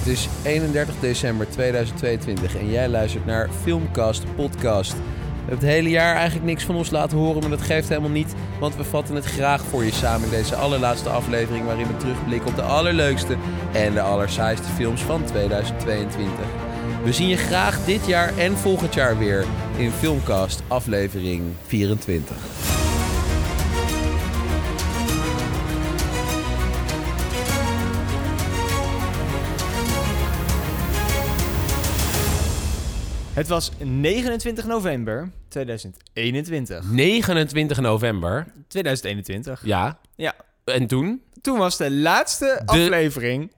Het is 31 december 2022 en jij luistert naar Filmcast Podcast. We hebben het hele jaar eigenlijk niks van ons laten horen, maar dat geeft helemaal niet, want we vatten het graag voor je samen in deze allerlaatste aflevering waarin we terugblikken op de allerleukste en de allersaaiste films van 2022. We zien je graag dit jaar en volgend jaar weer in Filmcast aflevering 24. Het was 29 november 2021. 29 november, 2021. ja. Ja. En toen? Toen was de laatste De- aflevering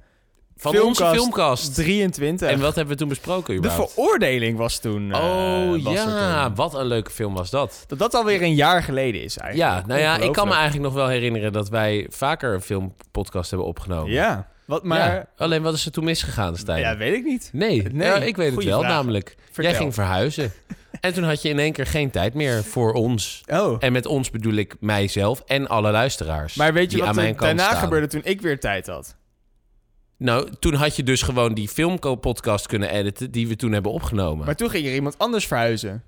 Van onze filmcast. 23. En wat hebben we toen besproken de überhaupt? veroordeling was toen. eh, Oh was ja, toen. wat een leuke film was dat. Dat dat alweer een jaar geleden is eigenlijk. Ja, nou ja, ik kan me eigenlijk nog wel herinneren dat wij vaker een filmpodcast hebben opgenomen. Ja, wat maar... Ja, alleen wat is er toen misgegaan, Stijn? Ja, weet ik niet. nee, Nee, ja, ik weet het wel, vraag. namelijk. Vertel. Jij ging verhuizen. en toen had je in één keer geen tijd meer voor ons. Oh. En met ons bedoel ik mijzelf en alle luisteraars. Maar weet je wat er daarna staan. gebeurde toen ik weer tijd had? Nou, toen had je dus gewoon die filmpodcast kunnen editen die we toen hebben opgenomen. Maar toen ging er iemand anders verhuizen.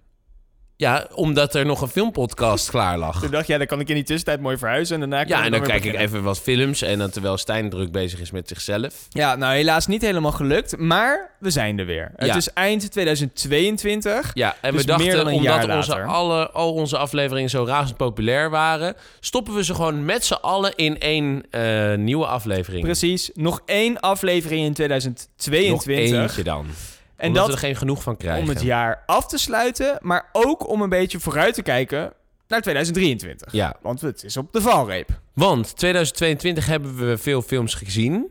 Ja, omdat er nog een filmpodcast klaar lag. Toen dacht jij, dan kan ik in die tussentijd mooi verhuizen. En daarna Ja, en dan kijk ik even wat films. En dan terwijl Stijn druk bezig is met zichzelf. Ja, nou helaas niet helemaal gelukt. Maar we zijn er weer. Het Ja. is eind 2022. Ja, en Dus we dachten, meer dan een jaar omdat onze, alle, al onze afleveringen zo razend populair waren... stoppen we ze gewoon met z'n allen in één eh, nieuwe aflevering. Precies. Nog één aflevering in 2022. Nog eentje dan. En omdat dat we er geen genoeg van krijgen. om het jaar af te sluiten. Maar ook om een beetje vooruit te kijken naar 2023. Ja, Want het is op de valreep. want 2022 hebben we veel films gezien.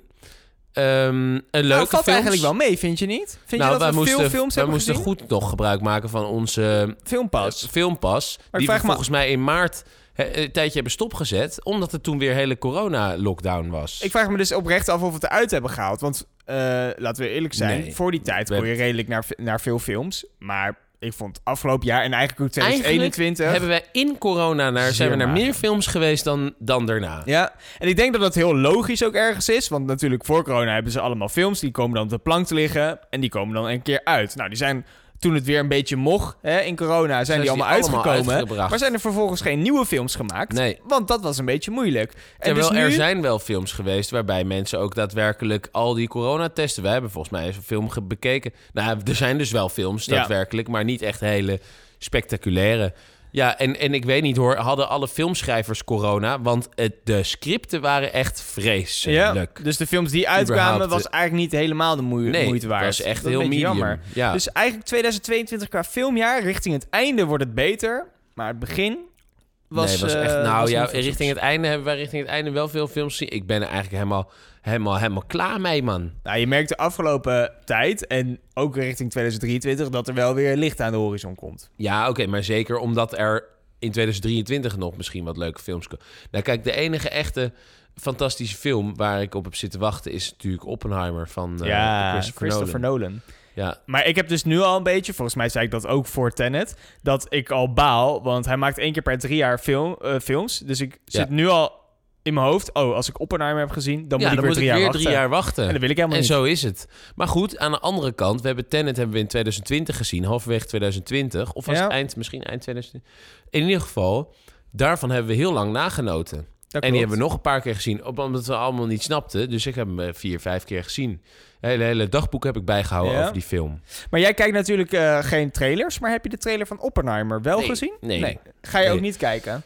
Ehm een leuke nou, valt films. eigenlijk wel mee, vind je niet? Vind nou, je dat wij we moesten, veel films hebben moesten gezien? goed nog gebruik maken van onze Filmpas. eh, filmpas. ik die we volgens mij in maart een tijdje hebben stopgezet. Omdat er toen weer hele corona-lockdown was. Ik vraag me dus oprecht af of we het eruit hebben gehaald. Want eh, laten we eerlijk zijn, Nee. voor die tijd We kon je redelijk naar, naar veel films. Maar ik vond afgelopen jaar en eigenlijk ook Eigenlijk 2021... hebben wij in corona naar, zijn we naar meer films geweest dan, dan daarna. Ja, en ik denk dat dat heel logisch ook ergens is. Want natuurlijk voor corona hebben ze allemaal films. Die komen dan op de plank te liggen. En die komen dan een keer uit. Nou, die zijn toen het weer een beetje mocht hè, in corona... zijn die Zijn allemaal die uitgekomen. maar zijn er vervolgens geen nieuwe films gemaakt. Nee. Want dat was een beetje moeilijk. En Terwijl dus nu... er zijn wel films geweest waarbij mensen ook daadwerkelijk al die coronatesten... Wij hebben volgens mij eens een film bekeken. Nou, er zijn dus wel films Ja. daadwerkelijk, maar niet echt hele spectaculaire. Ja, en, en ik weet niet hoor, hadden alle filmschrijvers corona? Want het, de scripten waren echt Ja, vreselijk. dus de films die uitkwamen Überhaupt, was eigenlijk niet helemaal de moeite, nee, moeite waard. was echt Dat heel medium. jammer. Ja. Dus eigenlijk 2022 qua filmjaar, richting het einde wordt het beter. Maar het begin was, nee, was eh, echt. Nou was ja, richting het einde hebben wij richting het einde wel veel films gezien. Ik ben er eigenlijk helemaal, helemaal, helemaal klaar mee, man. Nou, je merkt de afgelopen tijd en ook richting 2023 dat er wel weer licht aan de horizon komt. Ja, oké, maar zeker omdat er in 2023 nog misschien wat leuke films komen. Nou, kijk, de enige echte fantastische film waar ik op heb zitten wachten is natuurlijk Oppenheimer van eh, ja, Christopher, Christopher, Nolan. Nolan. Ja, Maar ik heb dus nu al een beetje, volgens mij zei ik dat ook voor Tenet, dat ik al baal, want hij maakt één keer per drie jaar film, eh, films. Dus ik Ja. zit nu al in mijn hoofd, oh, als ik Oppenheimer heb gezien, dan ja moet ik dan weer moet drie ik jaar weer wachten. drie jaar wachten. En dat wil ik helemaal En niet. zo is het. Maar goed, aan de andere kant, we hebben Tenet hebben we in 2020 gezien, halverwege 2020. Of was Ja. het eind, misschien eind 2020. In ieder geval, daarvan hebben we heel lang nagenoten. En die hebben we nog een paar keer gezien, omdat we allemaal niet snapten. Dus ik heb hem eh, vier, vijf keer gezien. Het hele, hele dagboek heb ik bijgehouden Ja? over die film. Maar jij kijkt natuurlijk eh, geen trailers, maar heb je de trailer van Oppenheimer wel Nee, gezien? nee. Ga je Nee. ook niet kijken?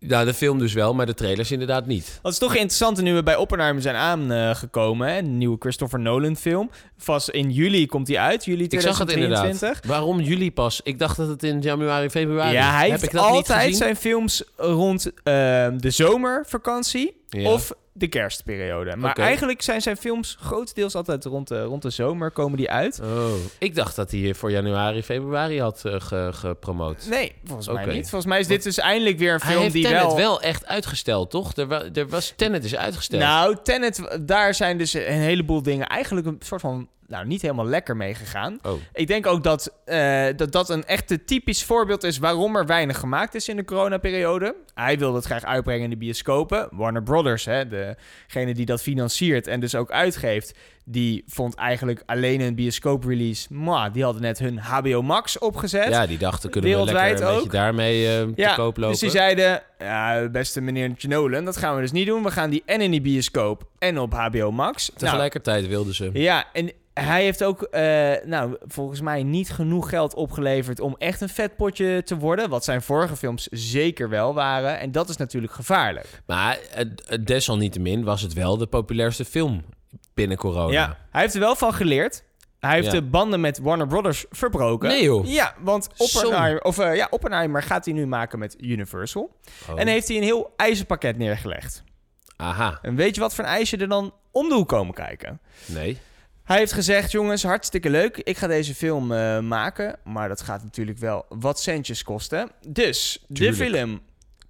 Ja, de film dus wel, maar de trailers inderdaad niet. Het is toch interessant nu we bij Oppenheimer zijn aangekomen. hè, een nieuwe Christopher Nolan film. Vast in juli komt die uit, juli Ik zag het 2023. inderdaad. Waarom juli pas? Ik dacht dat het in januari, februari... Ja, hij heb heeft ik dat altijd zijn films rond eh, de zomervakantie Ja. of de kerstperiode. Maar eigenlijk zijn zijn films grotendeels altijd rond de, rond de zomer komen die uit. Oh, ik dacht dat hij voor januari, februari had eh, ge- gepromoot. Nee, volgens mij Oké. niet. Volgens mij is dit dus eindelijk weer een Hij film heeft die Tenet wel... wel... echt uitgesteld, toch? Er, wa- er was Tenet is uitgesteld. Nou, Tenet, daar zijn dus een heleboel dingen eigenlijk een soort van... Nou, niet helemaal lekker mee gegaan. oh, Ik denk ook dat, eh, dat dat een echte typisch voorbeeld is waarom er weinig gemaakt is in de coronaperiode. Hij wil dat graag uitbrengen in de bioscopen. Warner Brothers, hè, degene die dat financiert en dus ook uitgeeft, die vond eigenlijk alleen een bioscoop-release... Maar die hadden net hun HBO Max opgezet. Ja, die dachten, kunnen we lekker een beetje daarmee eh, te koop lopen. dus die zeiden, ja, beste meneer Nolan, dat gaan we dus niet doen. We gaan die en in die bioscoop en op HBO Max. Nou, Tegelijkertijd wilden ze. ja, en hij heeft ook, eh, nou, volgens mij niet genoeg geld opgeleverd om echt een vet potje te worden. Wat zijn vorige films zeker wel waren. En dat is natuurlijk gevaarlijk. Maar het- het desalniettemin was het wel de populairste film binnen corona. Ja, hij heeft er wel van geleerd. Hij heeft Ja. de banden met Warner Brothers verbroken. Nee, joh. Ja, want Oppenheimer, of, eh, ja, Oppenheimer gaat hij nu maken met Universal. Oh. En heeft hij een heel ijzerpakket neergelegd. Aha, En weet je wat voor een ijsje er dan om de hoek komen kijken? nee. Hij heeft gezegd, jongens, hartstikke leuk. Ik ga deze film eh, maken. Maar dat gaat natuurlijk wel wat centjes kosten. Dus Tuurlijk. de film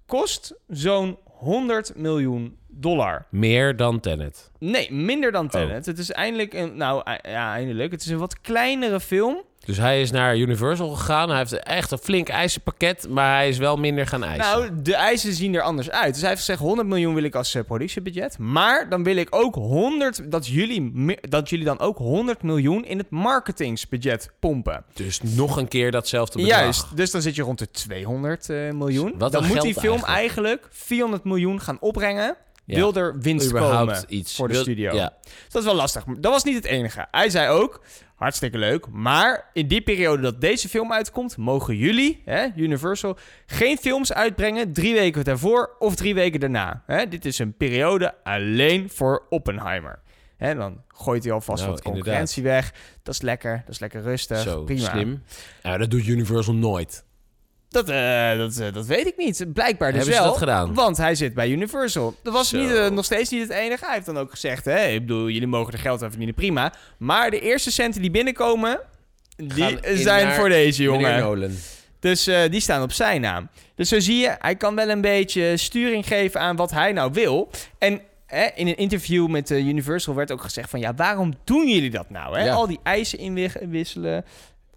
kost zo'n 100 miljoen dollar. Meer dan Tenet. Nee, minder dan Oh. Tenet. Het is eindelijk een... Nou, e- ja, eindelijk. Het is een wat kleinere film. Dus hij is naar Universal gegaan. Hij heeft echt een flink eisenpakket, maar hij is wel minder gaan eisen. Nou, de eisen zien er anders uit. Dus hij heeft gezegd 100 miljoen wil ik als eh, productiebudget. Maar dan wil ik ook 100... Dat jullie, dat jullie dan ook 100 miljoen in het marketingsbudget pompen. dus nog een keer datzelfde bedrag. Juist, dus dan zit je rond de 200 eh, miljoen. Wat dan moet die film eigenlijk. eigenlijk. 400 miljoen gaan opbrengen. Ja. Wil er winst komen iets. voor de Wil- studio. Ja. Dat is wel lastig. Maar Dat was niet het enige. Hij zei ook, hartstikke leuk, maar in die periode dat deze film uitkomt, mogen jullie, hè, Universal, geen films uitbrengen drie weken daarvoor of drie weken daarna. Hè, dit is een periode alleen voor Oppenheimer. Hè, dan gooit hij alvast Nou, wat concurrentie weg. Dat is lekker, dat is lekker rustig. Zo, prima. slim. Ja, dat doet Universal nooit. Dat, eh, dat, eh, dat weet ik niet. Blijkbaar dus Hebben ze wel. dat gedaan? Want hij zit bij Universal. Dat was Zo. niet, eh, nog steeds niet het enige. Hij heeft dan ook gezegd, hè, ik bedoel, jullie mogen er geld aan verdienen, prima. Maar de eerste centen die binnenkomen, die zijn voor deze jongen. Dus die staan op zijn naam. Dus zo zie je, hij kan wel een beetje sturing geven aan wat hij nou wil. En hè, in een interview met Universal werd ook gezegd van... ja, waarom doen jullie dat nou? Hè? Ja. Al die eisen inwisselen,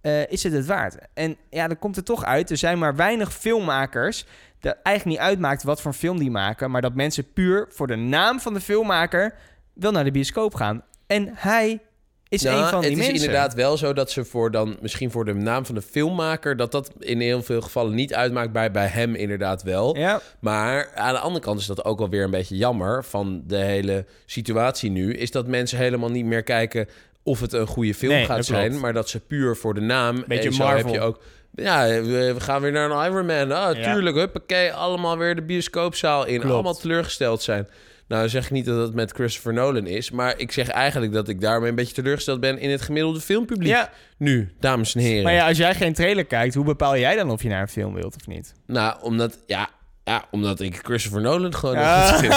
eh, is het het waard? En ja, dan komt het toch uit. Er zijn maar weinig filmmakers... dat eigenlijk niet uitmaakt wat voor film die maken... maar dat mensen puur voor de naam van de filmmaker... wel naar de bioscoop gaan. En hij is Nou, een van die het is mensen. inderdaad wel zo dat ze voor dan misschien voor de naam van de filmmaker dat dat in heel veel gevallen niet uitmaakt bij bij hem inderdaad wel. Ja, Maar aan de andere kant is dat ook wel weer een beetje jammer van de hele situatie nu is dat mensen helemaal niet meer kijken of het een goede film Nee, gaat dat zijn, maar dat ze puur voor de naam Beetje en zo Marvel. heb je ook ja, we gaan weer naar een Iron Man. Ah, Ja. tuurlijk, huppakee, allemaal weer de bioscoopzaal in. Klopt. Allemaal teleurgesteld zijn. Nou, zeg ik niet dat het met Christopher Nolan is, maar ik zeg eigenlijk dat ik daarmee een beetje teleurgesteld ben in het gemiddelde filmpubliek. ja. Nu, dames en heren. Maar ja, als jij geen trailer kijkt, hoe bepaal jij dan of je naar een film wilt of niet? Nou, omdat, ja, ja, omdat ik Christopher Nolan gewoon heel Ah. vind.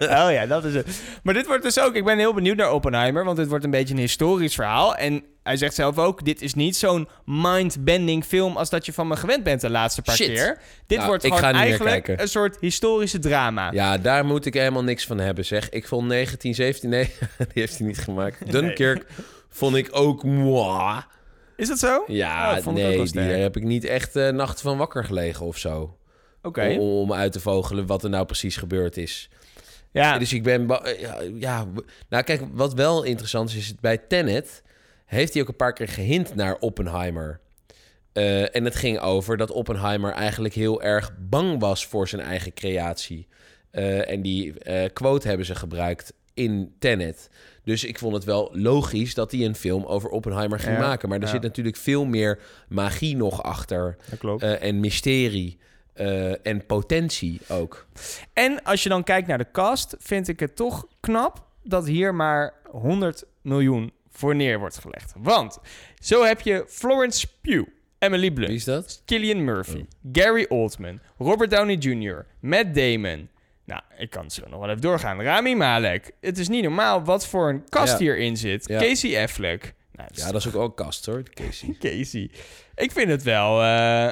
oh ja, dat is het. Maar dit wordt dus ook... Ik ben heel benieuwd naar Oppenheimer, want dit wordt een beetje een historisch verhaal. En hij zegt zelf ook, dit is niet zo'n mind-bending film als dat je van me gewend bent de laatste paar Shit. keer. Dit Nou, wordt gewoon eigenlijk een soort historische drama. Ja, daar moet ik helemaal niks van hebben, zeg. Ik vond 1917... Nee, die heeft hij niet gemaakt. Dunkirk vond ik ook. Is dat zo? Ja, Oh, nee, die heb ik niet echt eh nacht van wakker gelegen of zo. Om, om uit te vogelen wat er nou precies gebeurd is. Ja, Dus ik ben... ba- Ja, nou kijk, wat wel interessant is, is bij Tenet... heeft hij ook een paar keer gehint naar Oppenheimer. Eh, en het ging over dat Oppenheimer eigenlijk heel erg bang was voor zijn eigen creatie. Eh, en die eh, quote hebben ze gebruikt in Tenet. Dus ik vond het wel logisch dat hij een film over Oppenheimer ging Ja, maken. Maar er ja. zit natuurlijk veel meer magie nog achter. eh, en mysterie. Eh, en potentie ook. En als je dan kijkt naar de cast, vind ik het toch knap dat hier maar 100 miljoen voor neer wordt gelegd. Want zo heb je Florence Pugh, Emily Wie Blunt, is dat? Killian Murphy, Gary Oldman, Robert Downey Jr., Matt Damon. Nou, ik kan zo nog wel even doorgaan. Rami Malek. Het is niet normaal wat voor een cast Ja. hierin zit. Ja. Casey Affleck. Nou, dat Ja, dat is ook wel een kast hoor, Casey. Casey. Ik vind het wel... eh,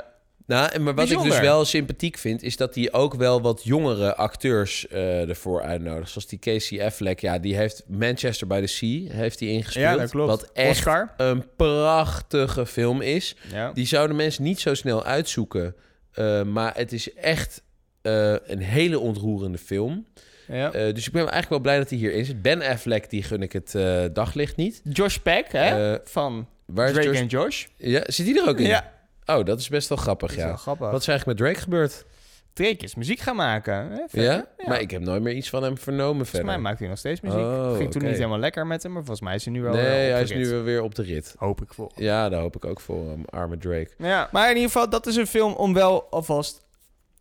Nou, en maar wat ik dus wel sympathiek vind, is dat hij ook wel wat jongere acteurs eh, ervoor uitnodigt. Zoals die Casey Affleck, ja, die heeft Manchester by the Sea heeft hij ingespeeld. ja, dat klopt. Wat echt Oscar. een prachtige film is. Ja. Die zouden mensen niet zo snel uitzoeken. Eh, maar het is echt eh, een hele ontroerende film. Ja. Dus ik ben eigenlijk wel blij dat hij hierin zit. Ben Affleck, die gun ik het daglicht niet. Josh Peck, hè? Van Waar is Drake Josh? en Josh. Ja, zit hij er ook in? Ja, Oh, dat is best wel grappig, dat is ja. wel grappig. Wat is eigenlijk met Drake gebeurd? Drake is muziek gaan maken. Hè? Verder. Ja? Maar ik heb nooit meer iets van hem vernomen Volgens verder. mij maakt hij nog steeds muziek. Oh, Ging toen niet helemaal lekker met hem, maar volgens mij is hij nu wel nee, op hij de is rit. nu weer op de rit. Hoop ik voor. Ja, daar hoop ik ook voor hem. Arme Drake. Ja, maar in ieder geval, dat is een film om wel alvast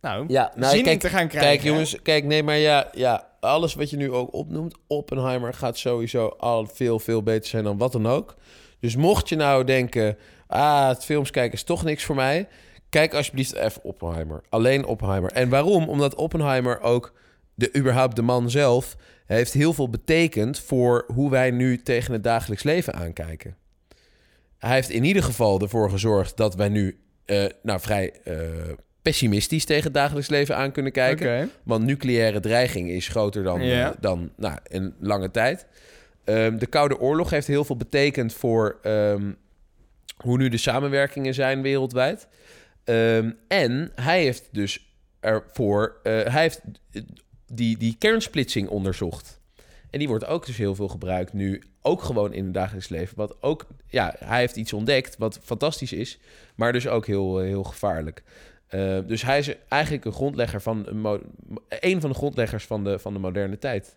nou, Ja, zin in kijk, te gaan krijgen. kijk jongens, kijk, nee, maar ja, ja, alles wat je nu ook opnoemt, Oppenheimer gaat sowieso al veel, veel beter zijn dan wat dan ook. Dus mocht je nou denken, ah, het films kijken is toch niks voor mij, kijk alsjeblieft even Oppenheimer. Alleen Oppenheimer. En waarom? Omdat Oppenheimer ook, de, überhaupt de man zelf, heeft heel veel betekend voor hoe wij nu tegen het dagelijks leven aankijken. Hij heeft in ieder geval ervoor gezorgd dat wij nu eh, nou, vrij eh, pessimistisch tegen het dagelijks leven aan kunnen kijken. Want nucleaire dreiging is groter dan, eh, dan nou, een lange tijd. Ehm, de Koude Oorlog heeft heel veel betekend voor ehm, hoe nu de samenwerkingen zijn wereldwijd. Ehm, en hij heeft dus ervoor, eh, hij heeft die, die kernsplitsing onderzocht. En die wordt ook dus heel veel gebruikt nu, ook gewoon in het dagelijks leven. Wat ook, ja, hij heeft iets ontdekt wat fantastisch is, maar dus ook heel, eh, heel gevaarlijk. Uh, dus hij is eigenlijk een grondlegger van een, een van de grondleggers van de, van de moderne tijd.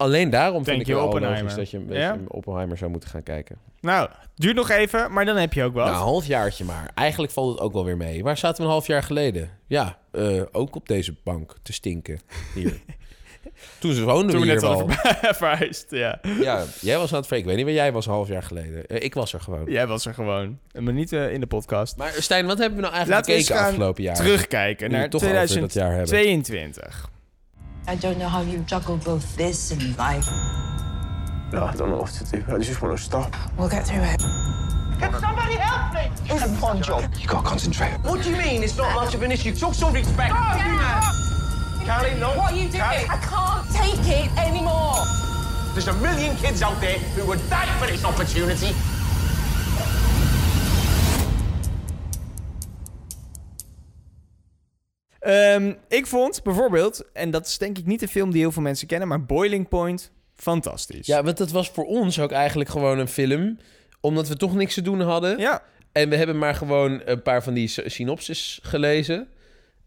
Alleen daarom Denk vind ik het logisch dat je, Ja? je Oppenheimer zou moeten gaan kijken. Nou, duurt nog even, maar dan heb je ook wat. Nou, een halfjaartje maar. Eigenlijk valt het ook wel weer mee. Waar zaten we een half jaar geleden? Ja, eh, ook op deze bank te stinken. Hier. Toen ze woonden Toen we hier net al wel. verhuisd, ja. Ja, jij was aan het vreken. Ik weet niet waar jij was een half jaar geleden. Eh, ik was er gewoon. Jij was er gewoon. Maar niet eh, in de podcast. Maar Stijn, wat hebben we nou eigenlijk Laten gekeken afgelopen jaar? Terugkijken naar het toch over dat jaar hebben. 2022. I don't know how you juggle both this and life. No, I don't know what to do. I just want to stop. We'll get through it. Can somebody help me? It's a one job. You gotta concentrate. What do you mean it's not much of an issue? Talk some respect. Oh, you man. Callie, no. What are you doing? Callie, I can't take it anymore. There's a million kids out there who would die for this opportunity. Ehm, ik vond bijvoorbeeld, en dat is denk ik niet de film die heel veel mensen kennen, maar Boiling Point, fantastisch. Ja, want dat was voor ons ook eigenlijk gewoon een film. Omdat we toch niks te doen hadden. ja. En we hebben maar gewoon een paar van die sy- synopsis gelezen.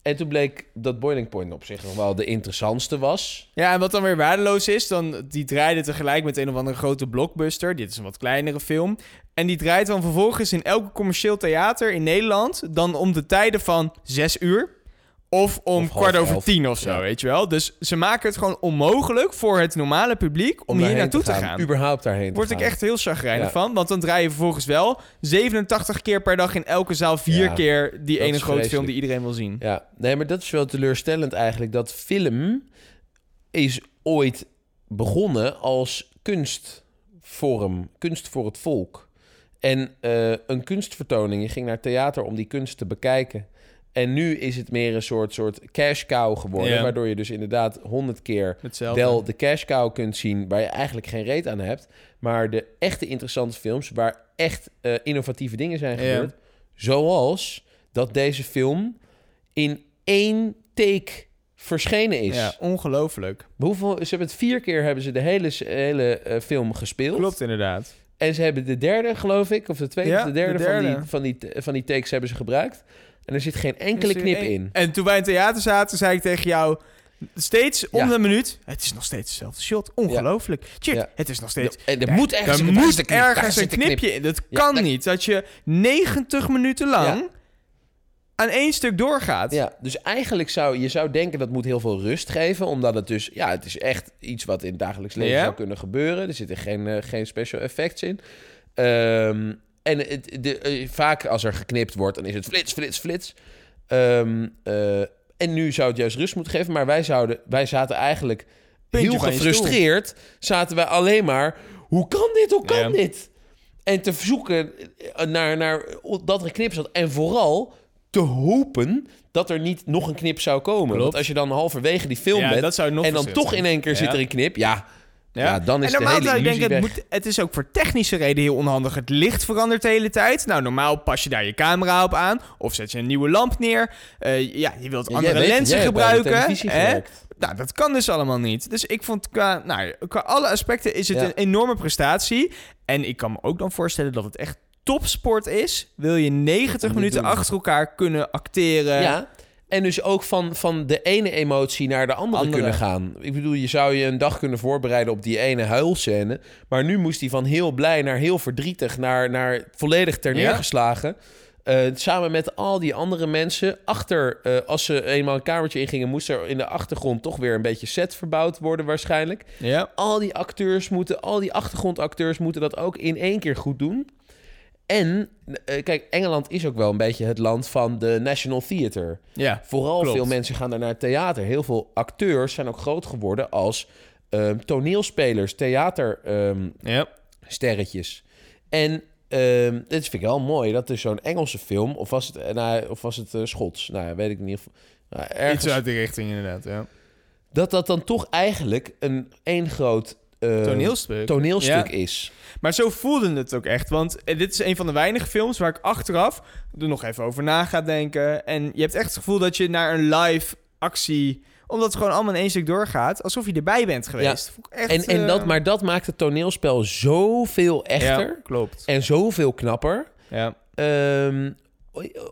En toen bleek dat Boiling Point op zich nog wel de interessantste was. Ja, en wat dan weer waardeloos is, dan die draaide tegelijk met een of andere grote blockbuster. Dit is een wat kleinere film. En die draait dan vervolgens in elke commercieel theater in Nederland dan om de tijden van zes uur. Of om Of kwart over elf. tien of zo, Ja. weet je wel. Dus ze maken het gewoon onmogelijk voor het normale publiek om, hier naartoe te gaan. Überhaupt daarheen te Word ik gaan. echt heel chagrijnig Ja. van. Want dan draai je vervolgens wel 87 keer per dag in elke zaal vier Ja, keer die ene grote film die iedereen wil zien. Ja, nee, maar dat is wel teleurstellend eigenlijk. Dat film is ooit begonnen als kunstvorm, kunst voor het volk. En eh, een kunstvertoning, je ging naar theater om die kunst te bekijken. En nu is het meer een soort, soort cash cow geworden. Ja. Waardoor je dus inderdaad honderd keer Hetzelfde. wel de cash cow kunt zien... waar je eigenlijk geen reet aan hebt. Maar de echte interessante films... waar echt eh, innovatieve dingen zijn Ja. gebeurd... zoals dat deze film in één take verschenen is. Ja, ongelooflijk. Hoeveel, ze hebben het vier keer hebben ze de hele, hele eh, film gespeeld. Klopt inderdaad. En ze hebben de derde, geloof ik, of de tweede Ja, of de derde, de Van, derde. die, van, die, van die takes hebben ze gebruikt. En er zit geen enkele knip in. En toen wij in het theater zaten, zei ik tegen jou... Steeds om Ja. de minuut. Het is nog steeds hetzelfde shot. Ongelooflijk. Ja. het is nog steeds... En er moet ergens, er moet een knip, daar ergens een zit een knip. knipje in. Dat kan dat- niet. Dat je 90 minuten lang aan één stuk doorgaat. Ja, dus eigenlijk zou je zou denken dat moet heel veel rust geven, omdat het dus ja, het is echt iets wat in het dagelijks leven Ja. zou kunnen gebeuren. Er zitten geen, eh, geen special effects in. Ehm, en het, de, eh, vaak als er geknipt wordt, dan is het flits, flits, flits. Ehm, eh, en nu zou het juist rust moeten geven, maar wij zouden, wij zaten eigenlijk Puntje heel gefrustreerd. Zaten wij alleen maar, hoe kan dit? Hoe kan Ja. dit? En te zoeken naar, naar dat er een knip zat. En vooral te hopen dat er niet nog een knip zou komen. Klopt. Want als je dan halverwege die film Ja, bent... en dan toch in één keer Ja. zit er een knip... Ja, Ja, dan is en de normaal hele denken, weg. het, moet, het is ook voor technische reden heel onhandig. Het licht verandert de hele tijd. Nou, normaal pas je daar je camera op aan. Of zet je een nieuwe lamp neer. Eh, ja, je wilt andere weet lenzen de gebruiken. hè? Nou, dat kan dus allemaal niet. Dus ik vond qua, nou, qua alle aspecten is het Ja. een enorme prestatie. En ik kan me ook dan voorstellen dat het echt topsport is. Wil je 90 Om te minuten doen. achter elkaar kunnen acteren. Ja, en dus ook van, van de ene emotie naar de andere, Andere. kunnen gaan. Ik bedoel, je zou je een dag kunnen voorbereiden op die ene huilscène. Maar nu moest hij van heel blij naar heel verdrietig, naar, naar volledig ter Ja. neergeslagen. Eh, samen met al die andere mensen. Achter, eh, als ze eenmaal een kamertje ingingen, moest er in de achtergrond toch weer een beetje set verbouwd worden waarschijnlijk. ja. Al die acteurs moeten, al die achtergrondacteurs moeten dat ook in één keer goed doen. En, eh, kijk, Engeland is ook wel een beetje het land van de National Theatre. ja. Vooral Klopt. veel mensen gaan daar naar theater. Heel veel acteurs zijn ook groot geworden als ehm, toneelspelers, theatersterretjes. Ja. en ehm dit vind ik wel mooi, dat er zo'n Engelse film, of was het, eh, nou, of was het eh, Schots? Nou, weet ik niet. Of, nou, ergens, Iets uit die richting inderdaad, ja. Dat dat dan toch eigenlijk een één groot eh, Toneelstuk. toneelstuk Ja. is. Maar zo voelde het ook echt. Want eh, dit is een van de weinige films waar ik achteraf er nog even over na ga denken. En je hebt echt het gevoel dat je naar een live actie... Omdat het gewoon allemaal in één stuk doorgaat. Alsof je erbij bent geweest. Echt, En, en eh, dat, maar dat maakt het toneelspel zoveel echter Ja, klopt. en zoveel knapper. Ja. Ehm,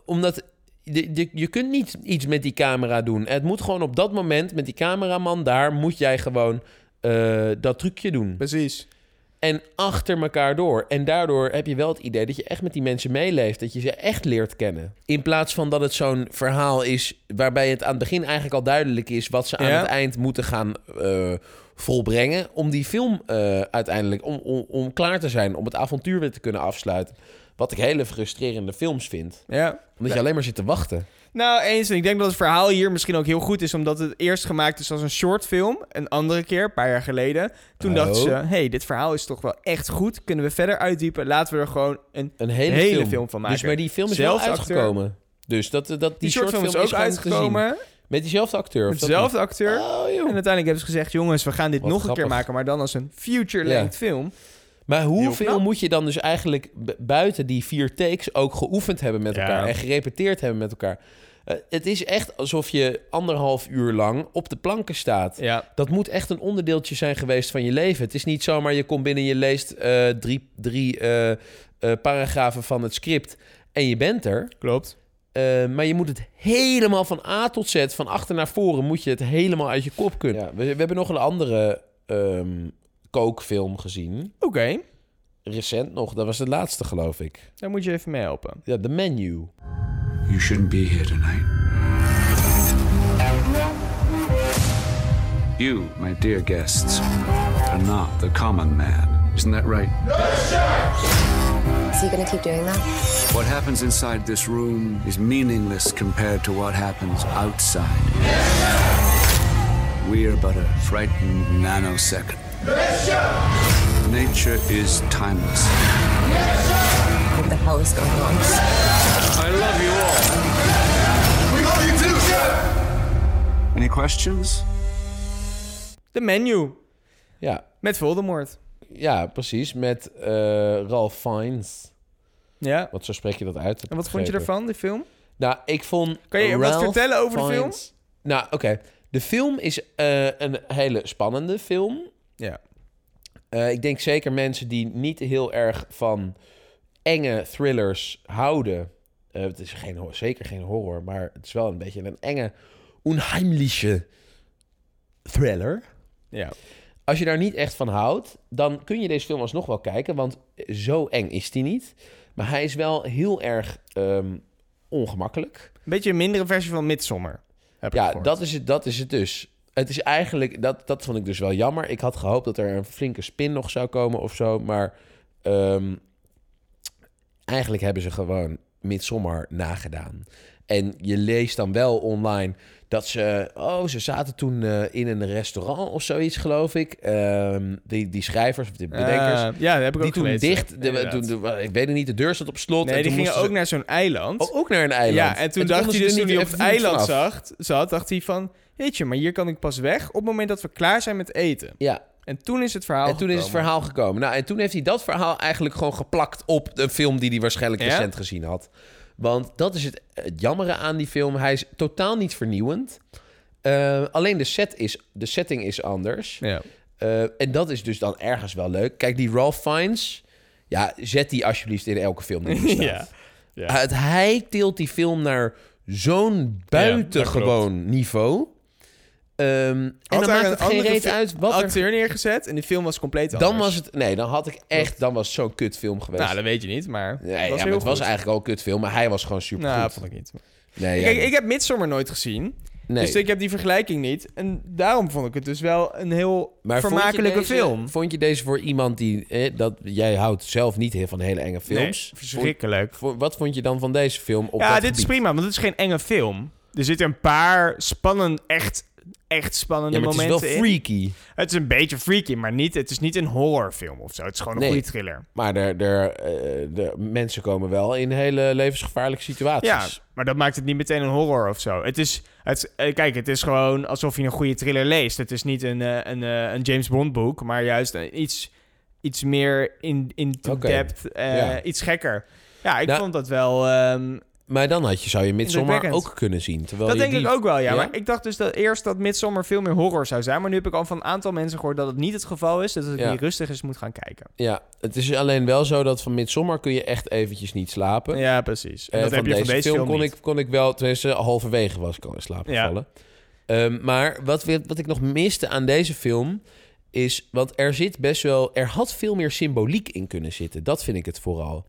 omdat de, de- je kunt niet iets met die camera doen. Het moet gewoon op dat moment met die cameraman daar moet jij gewoon eh, dat trucje doen. Precies. En achter elkaar door. En daardoor heb je wel het idee dat je echt met die mensen meeleeft. Dat je ze echt leert kennen. In plaats van dat het zo'n verhaal is waarbij het aan het begin eigenlijk al duidelijk is wat ze aan Ja. het eind moeten gaan eh, volbrengen. Om die film eh, uiteindelijk, om, om, om klaar te zijn, om het avontuur weer te kunnen afsluiten. Wat ik hele frustrerende films vind. Ja. Omdat je alleen maar zit te wachten. Nou, eens. En ik denk dat het verhaal hier misschien ook heel goed is... omdat het eerst gemaakt is als een short film. Een andere keer, een paar jaar geleden. Toen Oh. dachten ze... hey, dit verhaal is toch wel echt goed. Kunnen we verder uitdiepen? Laten we er gewoon een Een hele, hele, film. film. van maken. Dus maar die film is Zelfs wel acteur. uitgekomen. Dus dat, dat, die, Die short film is shortfilm ook uitgekomen. Met diezelfde acteur. Met dezelfde acteur. Oh. En uiteindelijk hebben ze gezegd... jongens, we gaan dit Wat nog een keer maken... maar dan als een future-length film. Maar hoeveel moet je dan dus eigenlijk buiten die vier takes ook geoefend hebben met Ja. elkaar en gerepeteerd hebben met elkaar? Eh, het is echt alsof je anderhalf uur lang op de planken staat. Ja, Dat moet echt een onderdeeltje zijn geweest van je leven. Het is niet zomaar je komt binnen, je leest eh, drie, drie eh, paragrafen van het script en je bent er. klopt. Maar je moet het helemaal van A tot Z, van achter naar voren, moet je het helemaal uit je kop kunnen. Ja, we, we hebben nog een andere ehm, kookfilm gezien. Oké, Recent nog, dat was de laatste geloof ik. daar moet je even mee helpen. Ja, The Menu. You shouldn't be here tonight. You, my dear guests, are not the common man. Isn't that right? Is he gonna keep doing that? What happens inside this room is meaningless compared to what happens outside. We are but a frightened nanosecond. Nature is timeless. What the hell is going on? I love you all. We love you too, Any questions? De menu. Ja, Met Voldemort. ja precies. Met eh, Ralph Fiennes. Ja. Wat zo spreek je dat uit? En wat vond je ervan, die film? Nou, ik vond. Kan je wat Ralph vertellen over de film? Nou, oké. De film is eh, een hele spannende film. Ja. Eh, ik denk zeker mensen die niet heel erg van enge thrillers houden. Eh, het is geen, zeker geen horror, maar het is wel een beetje een enge, onheimliche thriller. Ja. Als je daar niet echt van houdt, dan kun je deze film alsnog wel kijken, want zo eng is die niet. Maar hij is wel heel erg ehm, ongemakkelijk. Een beetje een mindere versie van Midsommar. Ja, dat is, het, dat is het dus. Het is eigenlijk, dat, dat vond ik dus wel jammer. Ik had gehoopt dat er een flinke spin nog zou komen of zo. Maar ehm, eigenlijk hebben ze gewoon Midsommar nagedaan. En je leest dan wel online dat ze... Oh, ze zaten toen eh, in een restaurant of zoiets, geloof ik. Ehm, die, die schrijvers of die bedenkers. Eh, ja, dat heb ik die ook toen gelezen. dicht... De, Inderdaad. toen, de- ik weet het niet, de deur zat op slot. Nee, en die gingen ook ze- naar zo'n eiland. Oh, ook naar een eiland. Ja, en toen dacht hij dus toen hij op het eiland zag, zat, dacht hij van... Weet je, maar hier kan ik pas weg op het moment dat we klaar zijn met eten. Ja, En toen is het verhaal En toen is het gekomen. verhaal gekomen. Nou, en toen heeft hij dat verhaal eigenlijk gewoon geplakt op de film die hij waarschijnlijk Ja? recent gezien had. Want dat is het, het jammere aan die film. Hij is totaal niet vernieuwend. Eh, alleen de, set is, de setting is anders. Ja. Eh, en dat is dus dan ergens wel leuk. Kijk, die Ralph Fiennes... Ja, zet die alsjeblieft in elke film die bestaat. Ja. Ja. Het, hij tilt die film naar zo'n buitengewoon niveau. Ehm, en dan maakt een het geen andere reet uit wat er... acteur neergezet en die film was compleet anders. Dan was het... Nee, dan had ik echt... Dan was het zo'n kutfilm geweest. Nou, dat weet je niet, maar Nee, het was ja, maar het was eigenlijk al een kutfilm, maar hij was gewoon super Nou, goed. vond ik niet. Nee, ja, ik heb Midsommar nooit gezien, nee. dus ik heb die vergelijking niet. En daarom vond ik het dus wel een heel maar vond vermakelijke deze- film. Vond je deze voor iemand die... Eh, dat, jij houdt zelf niet heel van hele enge films. Nee, verschrikkelijk. Vond- wat vond je dan van deze film op ja, dat dit is prima, want het is geen enge film. Er zitten een paar spannend, echt, echt spannende Ja, maar het is momenten wel in. freaky. Het is een beetje freaky, maar niet, het is niet een horrorfilm of zo. Het is gewoon een Nee. goede thriller. Maar er, er, eh, de mensen komen wel in hele levensgevaarlijke situaties. Ja, maar dat maakt het niet meteen een horror of zo. Het is, het, eh, kijk, het is gewoon alsof je een goede thriller leest. Het is niet een, eh, een, een James Bond boek, maar juist iets, iets meer in, in depth, eh, Ja. iets gekker. Ja, ik Nou, vond dat wel... ehm, Maar dan had je, zou je Midsommar ook kunnen zien. Terwijl dat je denk die- ik ook wel, ja. Ja? Maar ik dacht dus dat eerst dat Midsommar veel meer horror zou zijn. Maar nu heb ik al van een aantal mensen gehoord dat het niet het geval is. Dat Ja. niet rustig eens moet gaan kijken. Ja, het is alleen wel zo dat van Midsommar kun je echt eventjes niet slapen. Ja, precies. En Eh, dat heb je van deze film, kon, niet. ik, kon ik wel, tenminste halverwege was ik al in slaap Ja. gevallen. Ehm, maar wat, wat ik nog miste aan deze film is, want er zit best wel, er had veel meer symboliek in kunnen zitten. Dat vind ik het vooral.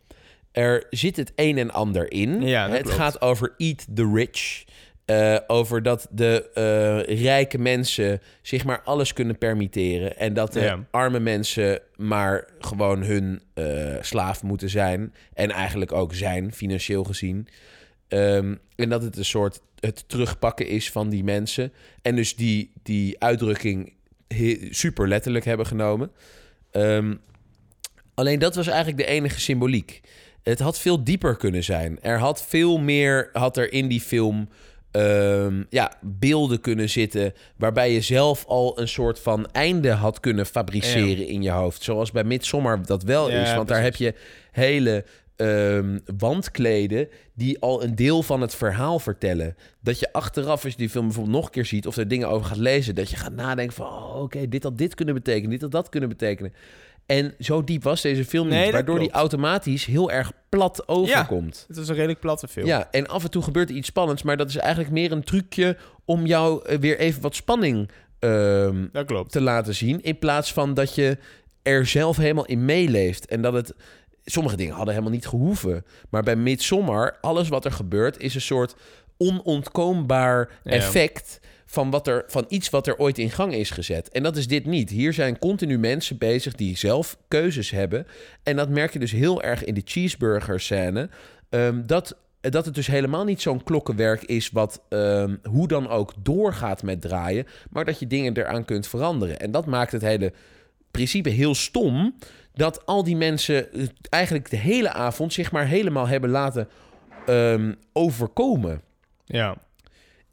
Er zit het een en ander in. Ja, het klopt. gaat over eat the rich. Eh, over dat de eh, rijke mensen zich maar alles kunnen permitteren. En dat de Ja. arme mensen maar gewoon hun eh, slaaf moeten zijn. En eigenlijk ook zijn, financieel gezien. Ehm, en dat het een soort het terugpakken is van die mensen. En dus die, die uitdrukking super letterlijk hebben genomen. Ehm, alleen dat was eigenlijk de enige symboliek. Het had veel dieper kunnen zijn. Er had veel meer, had er in die film ehm, ja, beelden kunnen zitten... waarbij je zelf al een soort van einde had kunnen fabriceren in je hoofd. Zoals bij Midsommar dat wel Ja, is. Want daar heb je hele ehm, wandkleden die al een deel van het verhaal vertellen. Dat je achteraf, als je die film bijvoorbeeld nog een keer ziet... of er dingen over gaat lezen, dat je gaat nadenken van... oh, oké, dit had dit kunnen betekenen, dit had dat kunnen betekenen. En zo diep was deze film niet, Nee, waardoor die automatisch heel erg plat overkomt. Het was een redelijk platte film. Ja, en af en toe gebeurt er iets spannends, maar dat is eigenlijk meer een trucje om jou eh, weer even wat spanning ehm, te laten zien. In plaats van dat je er zelf helemaal in meeleeft. En dat het. Sommige dingen hadden helemaal niet gehoeven. Maar bij Midsommar, alles wat er gebeurt, is een soort onontkoombaar Ja. Van, wat er, van iets wat er ooit in gang is gezet. En dat is dit niet. Hier zijn continu mensen bezig die zelf keuzes hebben. En dat merk je dus heel erg in de cheeseburger scène. Ehm, dat, dat het dus helemaal niet zo'n klokkenwerk is... wat ehm, hoe dan ook doorgaat met draaien... maar dat je dingen eraan kunt veranderen. En dat maakt het hele principe heel stom... dat al die mensen eigenlijk de hele avond... zich maar helemaal hebben laten ehm, overkomen. Ja.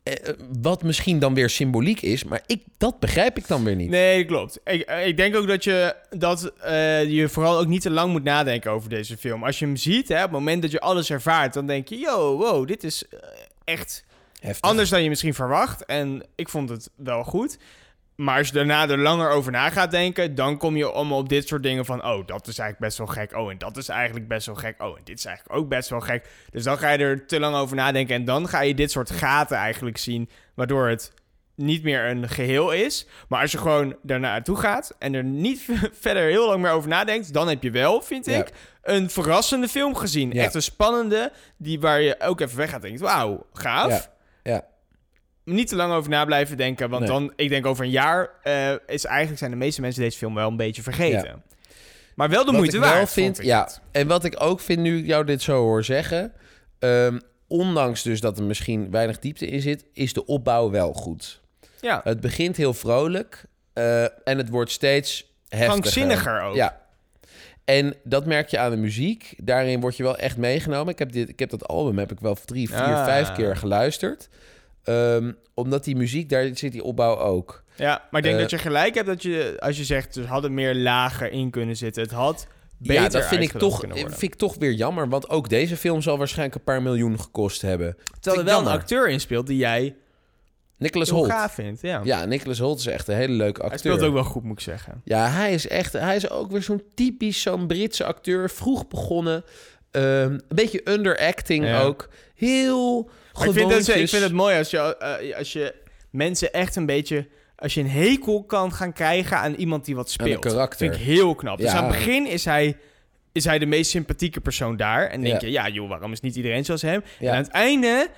Eh, eh, wat misschien dan weer symboliek is... maar ik, dat begrijp ik dan weer niet. Nee, klopt. Ik, eh, ik denk ook dat je, dat je vooral ook niet te lang moet nadenken over deze film. Als je hem ziet, hè, op het moment dat je alles ervaart, dan denk je, yo, wow, dit is echt Heftig. anders dan je misschien verwacht. En ik vond het wel goed. Maar als je daarna er langer over na gaat denken, dan kom je om op dit soort dingen van, oh, dat is eigenlijk best wel gek. Oh, en dat is eigenlijk best wel gek. Oh, en dit is eigenlijk ook best wel gek. Dus dan ga je er te lang over nadenken en dan ga je dit soort gaten eigenlijk zien, waardoor het niet meer een geheel is. Maar als je gewoon daarna naartoe gaat en er niet verder heel lang meer over nadenkt, dan heb je wel, vind Ja. ik, een verrassende film gezien. Ja. Echt een spannende, die waar je ook even weg gaat denken, wauw, gaaf. Ja. Ja. Niet te lang over na blijven denken, want Nee. dan, ik denk over een jaar, eh, is eigenlijk zijn de meeste mensen deze film wel een beetje vergeten. Maar wel de Wat moeite ik wel waard, vind, ja. het. En wat ik ook vind, nu ik jou dit zo hoor zeggen... ehm, ondanks dus dat er misschien weinig diepte in zit... is de opbouw wel goed. Ja, Het begint heel vrolijk eh, en het wordt steeds heftiger. krankzinniger ook. Ja. En dat merk je aan de muziek. Daarin word je wel echt meegenomen. Ik heb, dit, ik heb dat album heb ik wel drie, vier, Ah. vijf keer geluisterd. Ehm, omdat die muziek, daar zit die opbouw ook. Ja, maar ik denk Eh, dat je gelijk hebt dat je, als je zegt, er hadden meer lager in kunnen zitten. Het had beter ja, dat vind ik, toch, vind ik toch weer jammer. Want ook deze film zal waarschijnlijk een paar miljoen gekost hebben. Terwijl er wel een acteur in speelt die jij Nicholas Holt. gaaf vindt. Ja. Ja, Nicholas Holt is echt een hele leuke Hij acteur. speelt ook wel goed, moet ik zeggen. Ja, hij is echt... Hij is ook weer zo'n typisch, zo'n Britse acteur. Vroeg begonnen. Ehm, een beetje underacting Ja. ook. Heel ik vind, het, ik vind het mooi als je, eh, als je mensen echt een beetje... Als je een hekel kan gaan krijgen aan iemand die wat speelt. karakter. vind ik heel knap. Dus aan het begin is hij, is hij de meest sympathieke persoon daar. En denk Ja. je, ja joh, waarom is niet iedereen zoals hem? Ja. En aan het einde,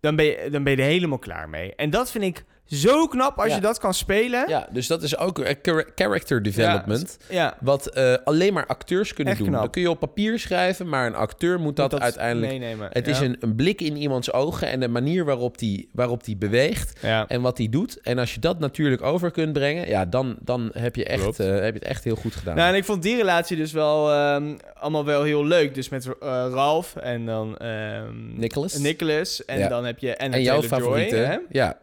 dan ben, je, dan ben je er helemaal klaar mee. En dat vind ik zo knap als Ja. je dat kan spelen. Ja, dus dat is ook een chara- character development. Ja, Wat eh, alleen maar acteurs kunnen Echt doen. knap. Dat kun je op papier schrijven, maar een acteur moet dat, dat uiteindelijk... meenemen. Het ja. is een, een blik in iemands ogen en de manier waarop die, waarop die beweegt Ja. en wat die doet. En als je dat natuurlijk over kunt brengen, ja, dan, dan heb, je echt, eh, heb je het echt heel goed gedaan. Nou, en ik vond die relatie dus wel ehm, allemaal wel heel leuk. Dus met eh, Ralph en dan ehm Nicholas. Nicholas. En Ja. dan heb je Anna en jouw favoriete? hè? Ja,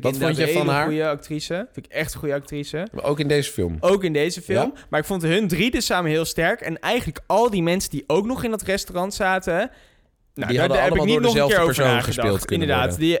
Vind ik Wat vond je van haar? goede actrice. Vind ik echt een goede actrice. maar ook in deze film. Ook in deze film. Ja? Maar ik vond hun drie dus samen heel sterk. En eigenlijk al die mensen die ook nog in dat restaurant zaten... Nou, daar, hadden daar heb ik niet nog een keer dezelfde over persoon nagedacht. gespeeld kunnen Inderdaad, die,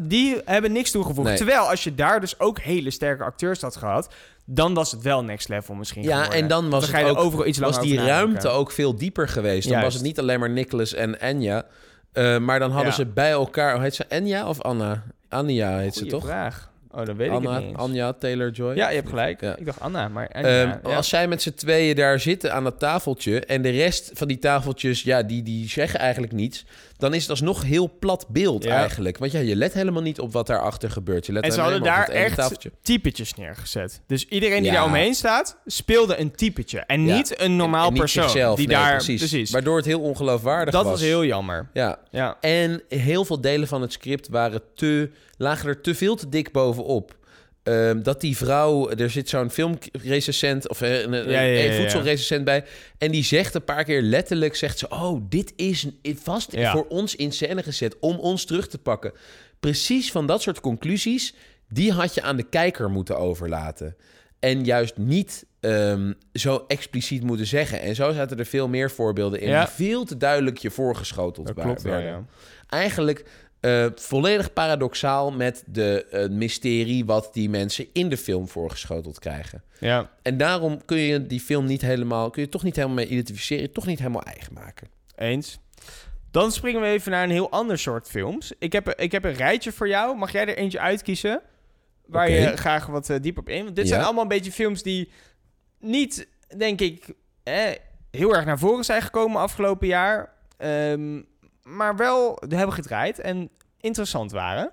die hebben niks toegevoegd. Nee. Terwijl als je daar dus ook hele sterke acteurs had gehad... dan was het wel next level misschien Ja, geworden. en dan was, Dan het ook, overal iets was die ruimte ook veel dieper geweest. Dan Juist. was het niet alleen maar Nicholas en Anya. eh, maar dan hadden Ja. ze bij elkaar... Heet ze? Anya of Anna? Anja heet ze Goeie toch? vraag. Oh, dan weet ik Anna, het niet eens. Anja Taylor-Joy? Ja, je hebt gelijk. Ja. Ik dacht Anna, maar... Ehm, ja. Als zij met z'n tweeën daar zitten aan dat tafeltje... en de rest van die tafeltjes, ja, die, die zeggen eigenlijk niets... dan is het alsnog heel plat beeld Ja. eigenlijk. Want ja, je let helemaal niet op wat daarachter gebeurt. Je let En ze hadden daar dat ene echt tafeltje. typetjes neergezet. Dus iedereen die Ja. daar omheen staat, speelde een typetje. En Ja. niet een normaal En niet persoon. zichzelf, die nee, daar, precies. Waardoor het heel ongeloofwaardig dat was. was heel jammer. Ja. Ja. En heel veel delen van het script waren te, lagen er te veel te dik bovenop. Ehm, dat die vrouw, er zit zo'n filmrecensent of eh, een, een, Ja, ja, ja, een ja. voedselrecensent bij. En die zegt een paar keer letterlijk, zegt ze, oh, dit is vast voor ons in scène gezet om ons terug te pakken. Precies van dat soort conclusies, die had je aan de kijker moeten overlaten. En juist niet ehm, zo expliciet moeten zeggen. En zo zaten er veel meer voorbeelden in die veel te duidelijk je voorgeschoteld Dat klopt werden eigenlijk eh, volledig paradoxaal met de eh, mysterie wat die mensen in de film voorgeschoteld krijgen. Ja. En daarom kun je die film niet helemaal, kun je toch niet helemaal mee identificeren, toch niet helemaal eigen maken. Eens. Dan springen we even naar een heel ander soort films. Ik heb, ik heb een rijtje voor jou. Mag jij er eentje uitkiezen? Waar je graag wat eh, dieper op in. Want dit zijn allemaal een beetje films die niet, denk ik, eh, heel erg naar voren zijn gekomen afgelopen jaar. Ehm, maar wel hebben gedraaid en interessant waren.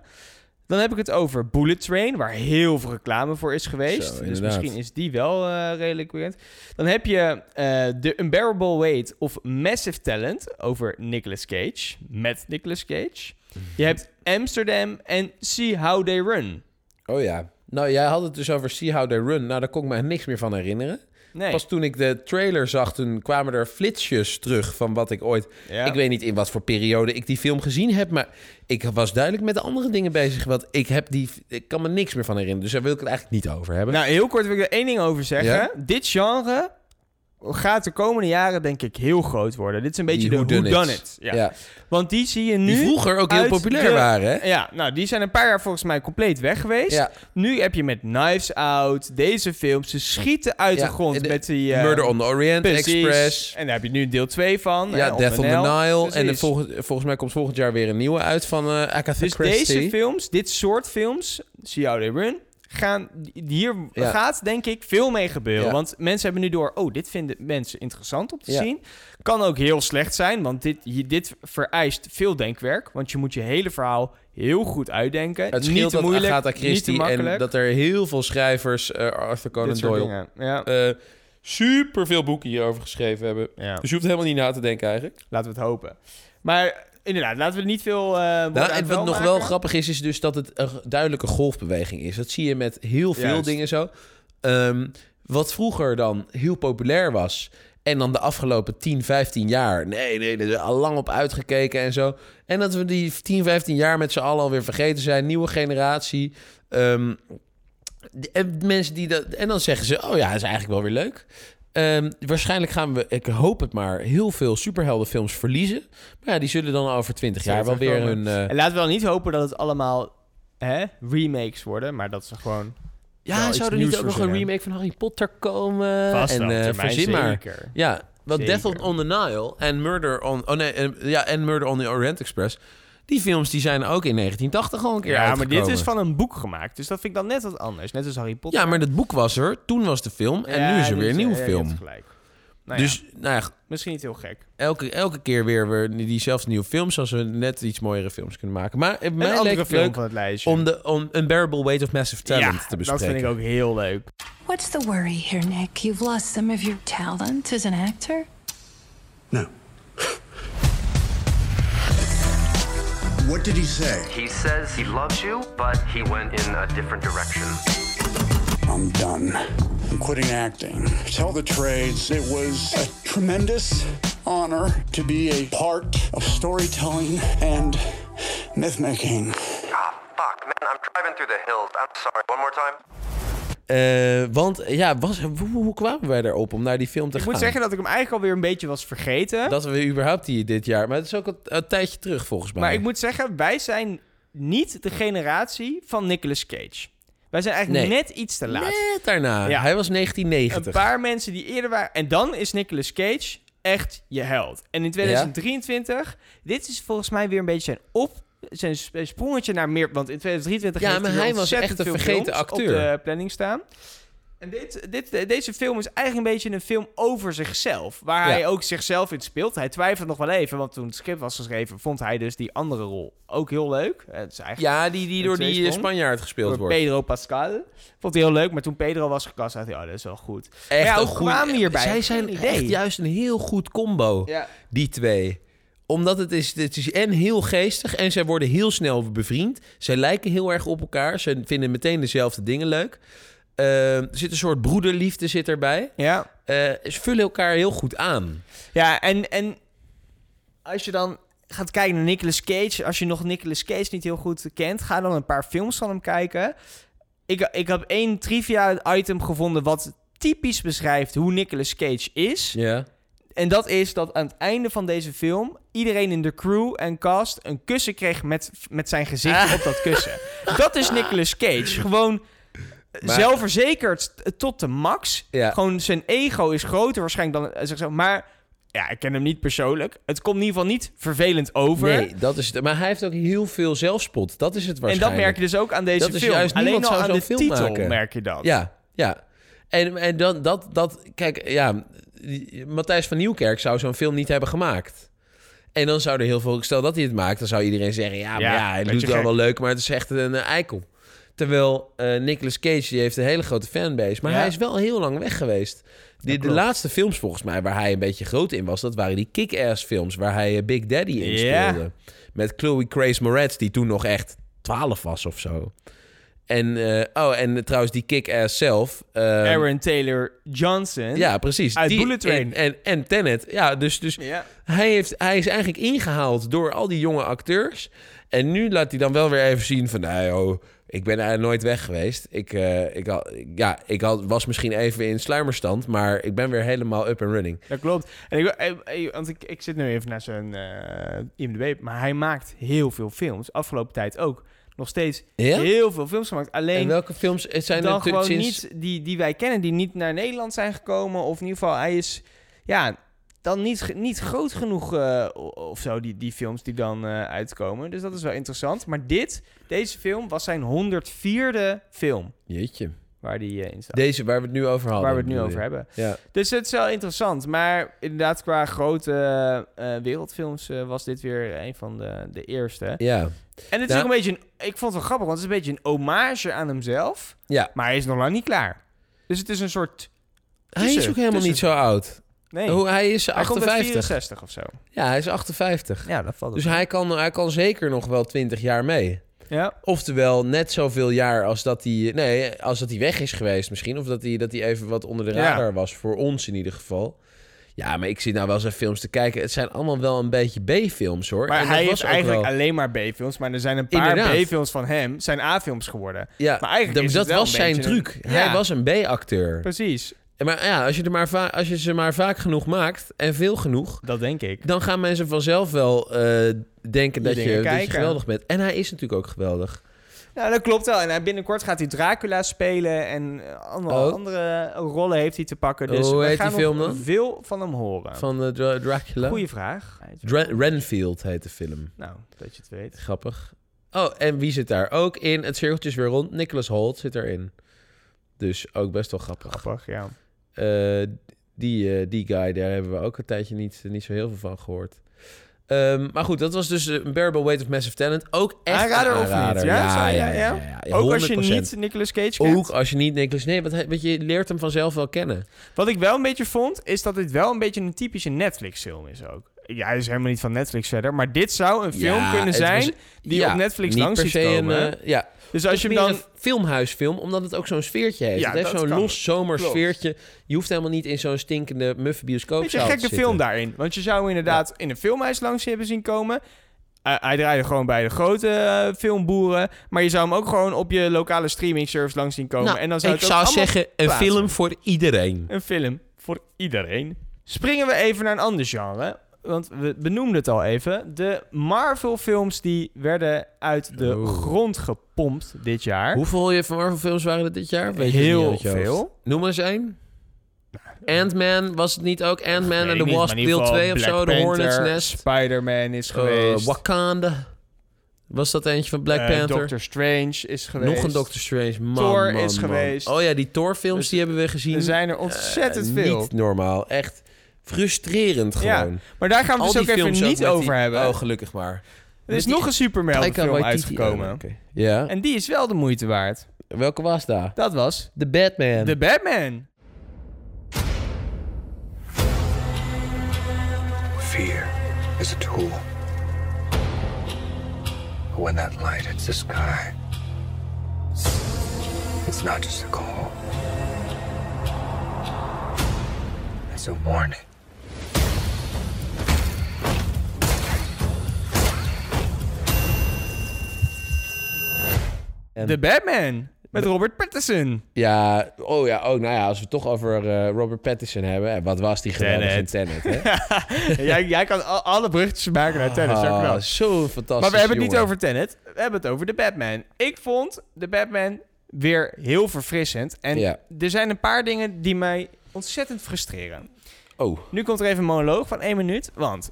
Dan heb ik het over Bullet Train, waar heel veel reclame voor is geweest. Zo, dus misschien is die wel eh, redelijk bekend. Dan heb je eh The Unbearable Weight of Massive Talent over Nicolas Cage. Met Nicolas Cage. Je hebt Amsterdam en See How They Run. Oh ja. Nou, jij had het dus over See How They Run. Nou, daar kon ik me niks meer van herinneren. Nee. Pas toen ik de trailer zag, toen kwamen er flitsjes terug van wat ik ooit... Ja. Ik weet niet in wat voor periode ik die film gezien heb, maar ik was duidelijk met andere dingen bezig. Want ik, heb die, ik kan me niks meer van herinneren, dus daar wil ik het eigenlijk niet over hebben. Nou, heel kort wil ik er één ding over zeggen. Ja? Dit genre gaat de komende jaren denk ik heel groot worden. Dit is een beetje Die de whodunit. Ja. ja. Want die zie je nu... Die vroeger ook heel populair de- waren, hè? Ja, nou, die zijn een paar jaar volgens mij compleet weg geweest. Ja. Nu heb je met Knives Out, deze films, ze schieten uit Ja, de grond de met die... eh, Murder on the Orient precies. Express. En daar heb je nu deel 2 van. Ja, Death on the Nile. En de volgens mij komt volgend jaar weer een nieuwe uit van eh Agatha Dus Christie. deze films, dit soort films, See How They Run, gaan, hier Ja. gaat denk ik veel mee gebeuren. Ja. Want mensen hebben nu door, oh, dit vinden mensen interessant om te Ja. zien. Kan ook heel slecht zijn, want dit, dit vereist veel denkwerk. Want je moet je hele verhaal heel goed uitdenken. Het niet scheelt te dat moeilijk, Agatha niet te en dat er heel veel schrijvers, eh, Arthur Conan Doyle. Ja. eh super veel boeken hierover geschreven hebben. Dus je hoeft helemaal niet na te denken eigenlijk. laten we het hopen. Maar inderdaad, laten we er niet veel uh, Nou, en wat nog wel grappig is, is dus dat het een duidelijke golfbeweging is. Dat zie je met heel veel Juist. dingen zo. Ehm, wat vroeger dan heel populair was En dan de afgelopen 10, 15 jaar. Nee, nee, er is al lang op uitgekeken en zo. En dat we die 10, 15 jaar met z'n allen alweer vergeten zijn. Nieuwe generatie. Ehm, en mensen die dat. En dan zeggen ze: Oh ja, dat is eigenlijk wel weer leuk. Ehm, waarschijnlijk gaan we, ik hoop het maar, heel veel superheldenfilms verliezen. Maar ja, die zullen dan over 20 jaar wel weer hun. eh, En laten we dan niet hopen dat het allemaal hè, remakes worden, maar dat ze gewoon... wel ja, zou er niet ook nog een remake van Harry Potter komen? Vast en wel, eh, termijn verzin maar. zeker. Ja, want. Death on, on the Nile en Murder on... Oh nee, en- ja, en Murder on the Orient Express... Die films die zijn ook in 1980 al een keer Ja, maar dit is van een boek gemaakt, dus dat vind ik dan net wat anders. Net als Harry Potter. Ja, maar dat boek was er, toen was de film... en Ja, nu is er weer een dus, nieuwe ja, film. gelijk. Nou ja, dus nou ja, misschien niet heel gek. elke, elke keer weer, weer diezelfde nieuwe films... als we net iets mooiere films kunnen maken. Maar het Een mij leek andere film leuk van het lijstje. om de om Unbearable Weight of Massive Talent ja, te dat bespreken. vind ik ook heel leuk. What's the worry here, Nick? You've lost some of your talent as an actor? No. What did he say? He says he loves you, but he went in a different direction. I'm done. I'm quitting acting. Tell the trades, it was a tremendous honor to be a part of storytelling and myth making. Ah, fuck, man, I'm driving through the hills. I'm sorry. One more time? Eh, want ja, was, hoe, hoe kwamen wij erop om naar die film te Ik gaan? moet zeggen dat ik hem eigenlijk alweer een beetje was vergeten. Dat we überhaupt die dit jaar... Maar het is ook een, een tijdje terug volgens mij. Maar ik moet zeggen, wij zijn niet de generatie van Nicolas Cage. Wij zijn eigenlijk Nee. net iets te laat. Net daarna. Ja. Hij was Een 1990. paar mensen die eerder waren. En dan is Nicolas Cage echt je held. En in 2023, dit is volgens mij weer een beetje zijn op. Zijn sp- sprongetje naar meer. Want in 2023 Ja, maar hij was echt een vergeten acteur. op de planning staan. En dit, dit, deze film is eigenlijk een beetje een film over zichzelf. Waar Ja. hij ook zichzelf in speelt. Hij twijfelt nog wel even, want toen het script was geschreven... vond hij dus die andere rol ook heel leuk. Het is eigenlijk Ja, die, die door die tweesprong. Spanjaard gespeeld door wordt. Pedro Pascal. Vond hij heel leuk, maar toen Pedro was gekast, dacht hij... oh, dat is wel goed. Echt ja, een we hierbij? Zij zijn echt juist een heel goed combo, Ja. die twee. Omdat het is, het is en heel geestig en zij worden heel snel bevriend. Zij lijken heel erg op elkaar. Ze vinden meteen dezelfde dingen leuk. Eh, er zit een soort broederliefde zit erbij. Ja. Eh, ze vullen elkaar heel goed aan. Ja, en, en als je dan gaat kijken naar Nicolas Cage... als je nog Nicolas Cage niet heel goed kent... ga dan een paar films van hem kijken. Ik, ik heb één trivia-item gevonden... wat typisch beschrijft hoe Nicolas Cage is. Ja. En dat is dat aan het einde van deze film... iedereen in de crew en cast een kussen kreeg... met, met zijn gezicht Ah. op dat kussen. Dat is Nicolas Cage. Gewoon... Maar- Zelfverzekerd tot de max. Ja. Gewoon zijn ego is groter waarschijnlijk dan eh, zichzelf. Maar ja, ik ken hem niet persoonlijk. Het komt in ieder geval niet vervelend over. Nee, dat is het. Maar hij heeft ook heel veel zelfspot. Dat is het en waarschijnlijk. dat merk je dus ook aan deze Dat is film. juist, Alleen al aan de film titel maken. merk je dat. Ja, ja. En, en dan, dat, dat, kijk, ja, Matthijs van Nieuwkerk zou zo'n film niet hebben gemaakt. En dan zou er heel veel, stel dat hij het maakt, dan zou iedereen zeggen, ja, maar Ja, ja, hij doet wel wel leuk, maar het is echt een eh, eikel. Terwijl eh Nicolas Cage, die heeft een hele grote fanbase, maar Ja. hij is wel heel lang weg geweest. Die, de laatste films volgens mij waar hij een beetje groot in was, dat waren die kick-ass films waar hij eh, Big Daddy in speelde. Met Chloe Grace Moretz, die toen nog echt 12 was of zo. En, eh, oh, en trouwens die kick-ass zelf. eh, Aaron Taylor Johnson. ja, precies. Uit Die- Bullet Train. En, en, en Tenet. Ja, dus, dus Ja. hij, heeft, hij is eigenlijk ingehaald door al die jonge acteurs. En nu laat hij dan wel weer even zien van... Nou, joh, ik ben er nooit weg geweest. Ik, eh, ik, had, ja, ik had, was misschien even in sluimerstand... maar ik ben weer helemaal up and running. Dat klopt. En ik, eh, want ik, ik zit nu even naar zijn IMDb, maar hij maakt heel veel films. Afgelopen tijd ook. Nog steeds Ja? heel veel films gemaakt. Alleen En welke films zijn dan er gewoon sinds... niet die, die wij kennen, die niet naar Nederland zijn gekomen. Of in ieder geval, hij is ja, dan niet, niet groot genoeg eh, o- of zo, die, die films die dan eh, uitkomen. Dus dat is wel interessant. Maar dit, deze film, was zijn 104e film Jeetje. Waar die eh, in staat. Deze waar we het nu over hadden. waar we het nu over hebben. Ja. Dus het is wel interessant. Maar inderdaad, qua grote eh, wereldfilms eh, was dit weer een van de, de eerste. Ja. En het is Nou- ook een beetje... Een, ik vond het wel grappig, want het is een beetje een hommage aan hemzelf. Ja. Maar hij is nog lang niet klaar. Dus het is een soort... Hij is ook helemaal niet zo oud. Nee, Hoe, hij is hij komt bij 58. 64 of zo. Ja, hij is 58. Ja, dat valt Dus dus hij kan, hij kan zeker nog wel 20 jaar mee. Ja, Oftewel net zoveel jaar als dat hij... Nee, als dat hij weg is geweest misschien. Of dat hij, dat hij even wat onder de Ja. radar was. Voor ons in ieder geval. Ja, maar ik zit nou wel zijn films te kijken. Het zijn allemaal wel een beetje B-films, hoor. Maar En hij was ook eigenlijk wel- alleen maar B-films. Maar er zijn een paar. B-films van hem zijn A-films geworden. Ja, maar eigenlijk dat, is dat was zijn truc. een- Hij was een B-acteur. Precies, Maar ja, als je, er maar va- als je ze maar vaak genoeg maakt en veel genoeg... dat denk ik. dan gaan mensen vanzelf wel eh, denken dat je, dat je kijken. geweldig bent. En hij is natuurlijk ook geweldig. Ja, dat klopt wel. En hij, binnenkort gaat hij Dracula spelen en eh, allemaal Oh. andere rollen heeft hij te pakken. Dus Hoe we heet gaan die film nog dan? veel van hem horen. Van eh, Dra- Dracula. Goeie vraag. Dra- Renfield heet de film. Nou, dat je het weet. Grappig. Oh, en wie zit daar ook in? Het cirkeltje is weer rond. Nicholas Holt zit erin. Dus ook best wel grappig. Grappig, ja. Eh, die, eh, die guy, daar hebben we ook een tijdje niet, niet zo heel veel van gehoord. Ehm, maar goed, dat was dus een Unbearable Weight of Massive Talent. Ook echt Aanrader een of niet? aanrader. Ja, ja, ja, ja, ja, ja, Ook als je 100%. niet Nicolas Cage kent. Ook als je niet Nicholas... Nee, want, want je leert hem vanzelf wel kennen. Wat ik wel een beetje vond, is dat dit wel een beetje een typische Netflix-film is ook. Ja, hij is helemaal niet van Netflix verder. Maar dit zou een film Ja, kunnen zijn was- die ja, op Netflix langs ziet komen. Een, eh, ja. dus als je hem dan... een filmhuisfilm, omdat het ook zo'n sfeertje heeft. Ja, het heeft zo'n los zomers Klopt. sfeertje. Je hoeft helemaal niet in zo'n stinkende muffe bioscoopzaal Beetje een te gekke zitten. film daarin. Want je zou inderdaad in een filmhuis langs hebben zien komen. Eh, hij draaide gewoon bij de grote eh, filmboeren. Maar je zou hem ook gewoon op je lokale streaming service langs zien komen. Nou, en dan zou ik het ook zou zeggen, een plaatsen. film voor iedereen. Een film voor iedereen. Springen we even naar een ander genre. Want we benoemden het al even. De Marvel-films die werden uit de grond gepompt dit jaar. Hoeveel je van Marvel films waren er dit jaar? Weet Heel veel. Noem eens één. Ant-Man, was het niet ook Ant-Man en The Wasp deel geval 2 of zo? De Hornet's Nest? Spider-Man is Eh, geweest. Wakanda. Was dat eentje van Black Eh, Panther? Doctor Strange is geweest. Nog een Doctor Strange. Man, Thor man, is man. geweest. Oh ja, die Thor-films Dus die hebben we gezien. Er zijn er ontzettend Eh, veel. Niet normaal. Echt frustrerend Ja, gewoon. Maar daar gaan we Al dus ook even films ook niet met die- over hebben. Oh, gelukkig maar. er is die- nog een Superman film uitgekomen. Oh. Ja. En die is wel de moeite waard. Welke was daar? Dat was The Batman. The Batman. Fear is a tool. But when that light hits the sky, it's not just a call, it's a warning. En- The Batman. Met Robert Pattinson. Ja, oh ja, ook. Nou ja, als we het toch over eh, Robert Pattinson hebben. Wat was die geweldig in Tenet, hè? jij, jij kan al- alle bruggetjes maken naar Tenet. zo Ah, knap. Zo'n fantastisch Maar we hebben het niet over Tenet. We hebben het over The Batman. Ik vond The Batman weer heel verfrissend. En Ja. er zijn een paar dingen die mij ontzettend frustreren. Oh, Nu komt er even een monoloog van één minuut. Want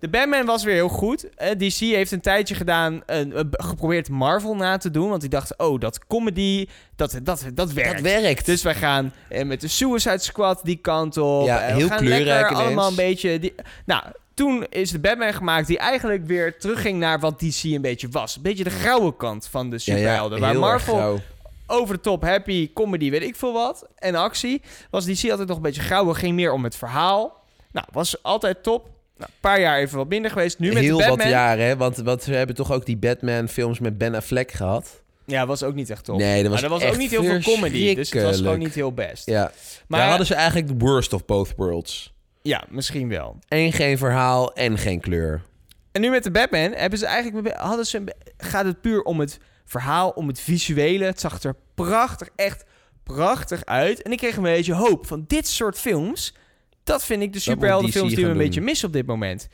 de Batman was weer heel goed. Eh, DC heeft een tijdje gedaan, eh, eh, geprobeerd Marvel na te doen. Want die dachten, oh, dat comedy, dat, dat, dat werkt. dat werkt. Dus wij gaan eh, met de Suicide Squad die kant op. Ja, we heel gaan kleurrijk lekker allemaal een beetje... Die... Nou, toen is de Batman gemaakt die eigenlijk weer terugging naar wat DC een beetje was. Een beetje de grauwe kant van de ja, ja, superhelden. waar Marvel over de top, happy, comedy, weet ik veel wat. En actie. Was DC altijd nog een beetje grauw. Ging meer om het verhaal. Nou, was altijd top. Nou, een paar jaar even wat minder geweest. Nu met Heel de Batman. wat jaren, hè? Want, want we hebben toch ook die Batman-films met Ben Affleck gehad. Ja, was ook niet echt top. Nee, dat was maar er was ook niet heel veel comedy. Dus het was gewoon niet heel best. Ja, Maar daar hadden ze eigenlijk de worst of both worlds. ja, misschien wel. En geen verhaal en geen kleur. En nu met de Batman hebben ze eigenlijk hadden ze gaat het puur om het verhaal, om het visuele. Het zag er prachtig, echt prachtig uit. En ik kreeg een beetje hoop van dit soort films. Dat vind ik de superheldenfilms die we een beetje missen op dit moment.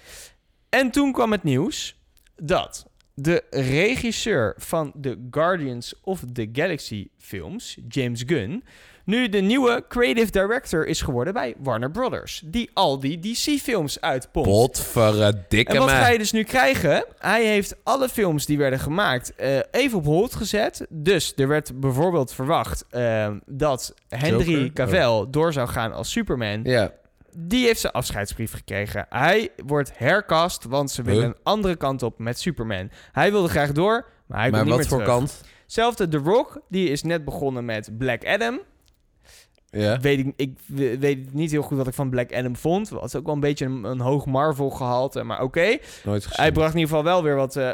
En toen kwam het nieuws dat de regisseur van de Guardians of the Galaxy films, James Gunn, nu de nieuwe creative director is geworden bij Warner Brothers. Die al die DC-films uitpompt. Potverdikke En wat ga je dus nu krijgen? Hij heeft alle films die werden gemaakt eh, even op hold gezet. Dus er werd bijvoorbeeld verwacht eh, dat Henry Joker? Cavill door zou gaan als Superman. Ja, Die heeft zijn afscheidsbrief gekregen. Hij wordt hercast, want ze willen Huh? een andere kant op met Superman. Hij wilde graag door, maar hij komt niet wat meer voor terug. kant? Zelfde The Rock, die is net begonnen met Black Adam. Ja. Weet ik, ik we- weet niet heel goed wat ik van Black Adam vond. Het was ook wel een beetje een, een hoog Marvel gehalte, maar oké. Hij bracht in ieder geval wel weer wat... eh,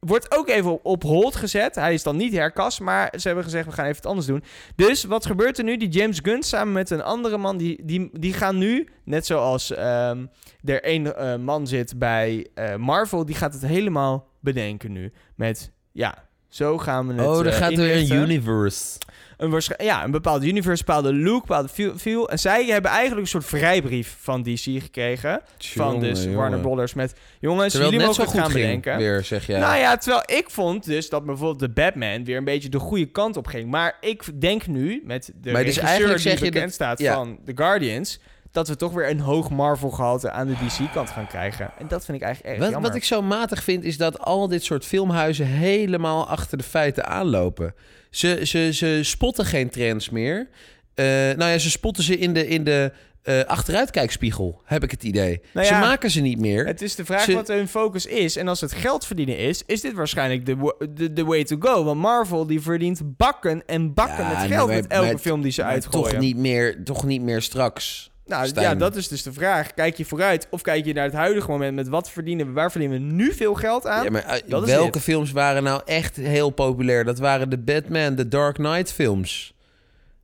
wordt ook even op, hold gezet. Hij is dan niet herkast, maar ze hebben gezegd, we gaan even het anders doen. Dus wat gebeurt er nu? Die James Gunn samen met een andere man, die, die, die gaan nu, net zoals ehm, er één eh, man zit bij eh, Marvel, die gaat het helemaal bedenken nu. Met, ja, zo gaan we het oh, er eh, gaat weer een universe. Een, ja, een bepaald universe, een bepaalde look, een bepaalde feel. En zij hebben eigenlijk een soort vrijbrief van DC gekregen. van dus. Warner Brothers met... Jongens, Terwijl jullie mogen zo het goed gaan bedenken. weer, zeg jij. Nou ja, terwijl ik vond dus dat bijvoorbeeld de Batman weer een beetje de goede kant op ging. Maar ik denk nu, met de Maar dus eigenlijk die zeg je bekend dat- staat ja. van The Guardians... dat we toch weer een hoog Marvel-gehalte aan de DC-kant gaan krijgen. En dat vind ik eigenlijk erg Wat, jammer. wat ik zo matig vind, is dat al dit soort filmhuizen helemaal achter de feiten aanlopen. Ze, ze, ze spotten geen trends meer. Eh, nou ja, ze spotten ze in de, in de eh, achteruitkijkspiegel, heb ik het idee. Nou ze maken ze niet meer. Het is de vraag Ze- wat hun focus is. En als het geld verdienen is, is dit waarschijnlijk de, de, de way to go. Want Marvel die verdient bakken en bakken Ja, met geld maar- met elke maar- film die ze uitgooien. Toch niet, meer, toch niet meer straks. Nou Stijn. ja, dat is dus de vraag. Kijk je vooruit of kijk je naar het huidige moment met wat verdienen we, waar verdienen we nu veel geld aan? Ja, maar eh, welke dit. films waren nou echt heel populair? Dat waren de Batman, de Dark Knight films.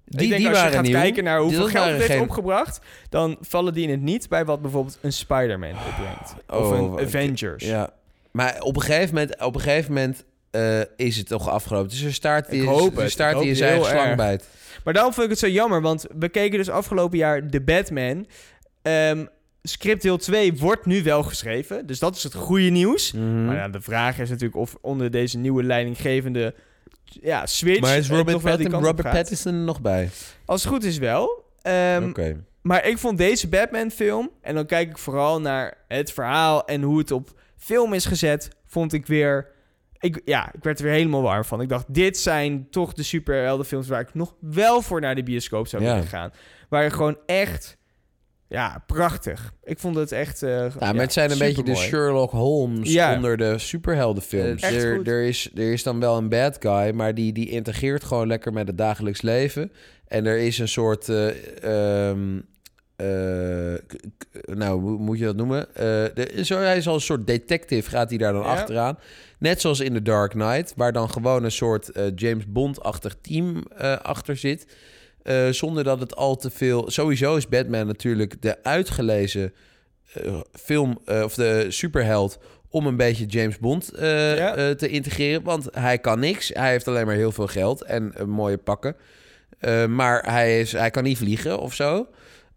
Die, ik denk die als je gaat nieuw. kijken naar hoeveel geld geen- opgebracht, dan vallen die in het niet bij wat bijvoorbeeld een Spider-Man opbrengt. of Oh, een Avengers. Ja. Maar op een gegeven moment, op een gegeven moment eh, is het toch afgelopen. Dus er staart die, er in zijn slang bijt. Maar daarom vind ik het zo jammer, want we keken dus afgelopen jaar de Batman. Ehm script deel 2 wordt nu wel geschreven, dus dat is het goede nieuws. Mhm. Maar ja, de vraag is natuurlijk of onder deze nieuwe leidinggevende ja, switch... Maar is Robert. Pattinson er nog bij? Als het goed is wel. Oké. Maar ik vond deze Batman-film, en dan kijk ik vooral naar het verhaal en hoe het op film is gezet, vond ik weer. Ik, ja, ik werd er weer helemaal warm van. Ik dacht, dit zijn toch de superheldenfilms waar ik nog wel voor naar de bioscoop zou Ja. willen gaan. Waar gewoon echt, ja, prachtig. Ik vond het echt. eh, Ja, maar het zijn een beetje de. Sherlock Holmes Ja. onder de superheldenfilms. Er, goed. er, is, er is dan wel een bad guy, maar die, die integreert gewoon lekker met het dagelijks leven. En er is een soort... eh, ehm, eh, nou, hoe moet je dat noemen? Eh, de, zo, hij is al een soort detective, gaat hij daar dan Ja. achteraan. Net zoals in The Dark Knight, waar dan gewoon een soort eh, James Bond-achtig team eh, achter zit. Eh, zonder dat het al te veel... Sowieso is Batman natuurlijk de uitgelezen eh, film eh, of de superheld om een beetje James Bond eh, Ja. eh, te integreren. Want hij kan niks. Hij heeft alleen maar heel veel geld en eh, mooie pakken. Eh, maar hij, is, hij kan niet vliegen of zo.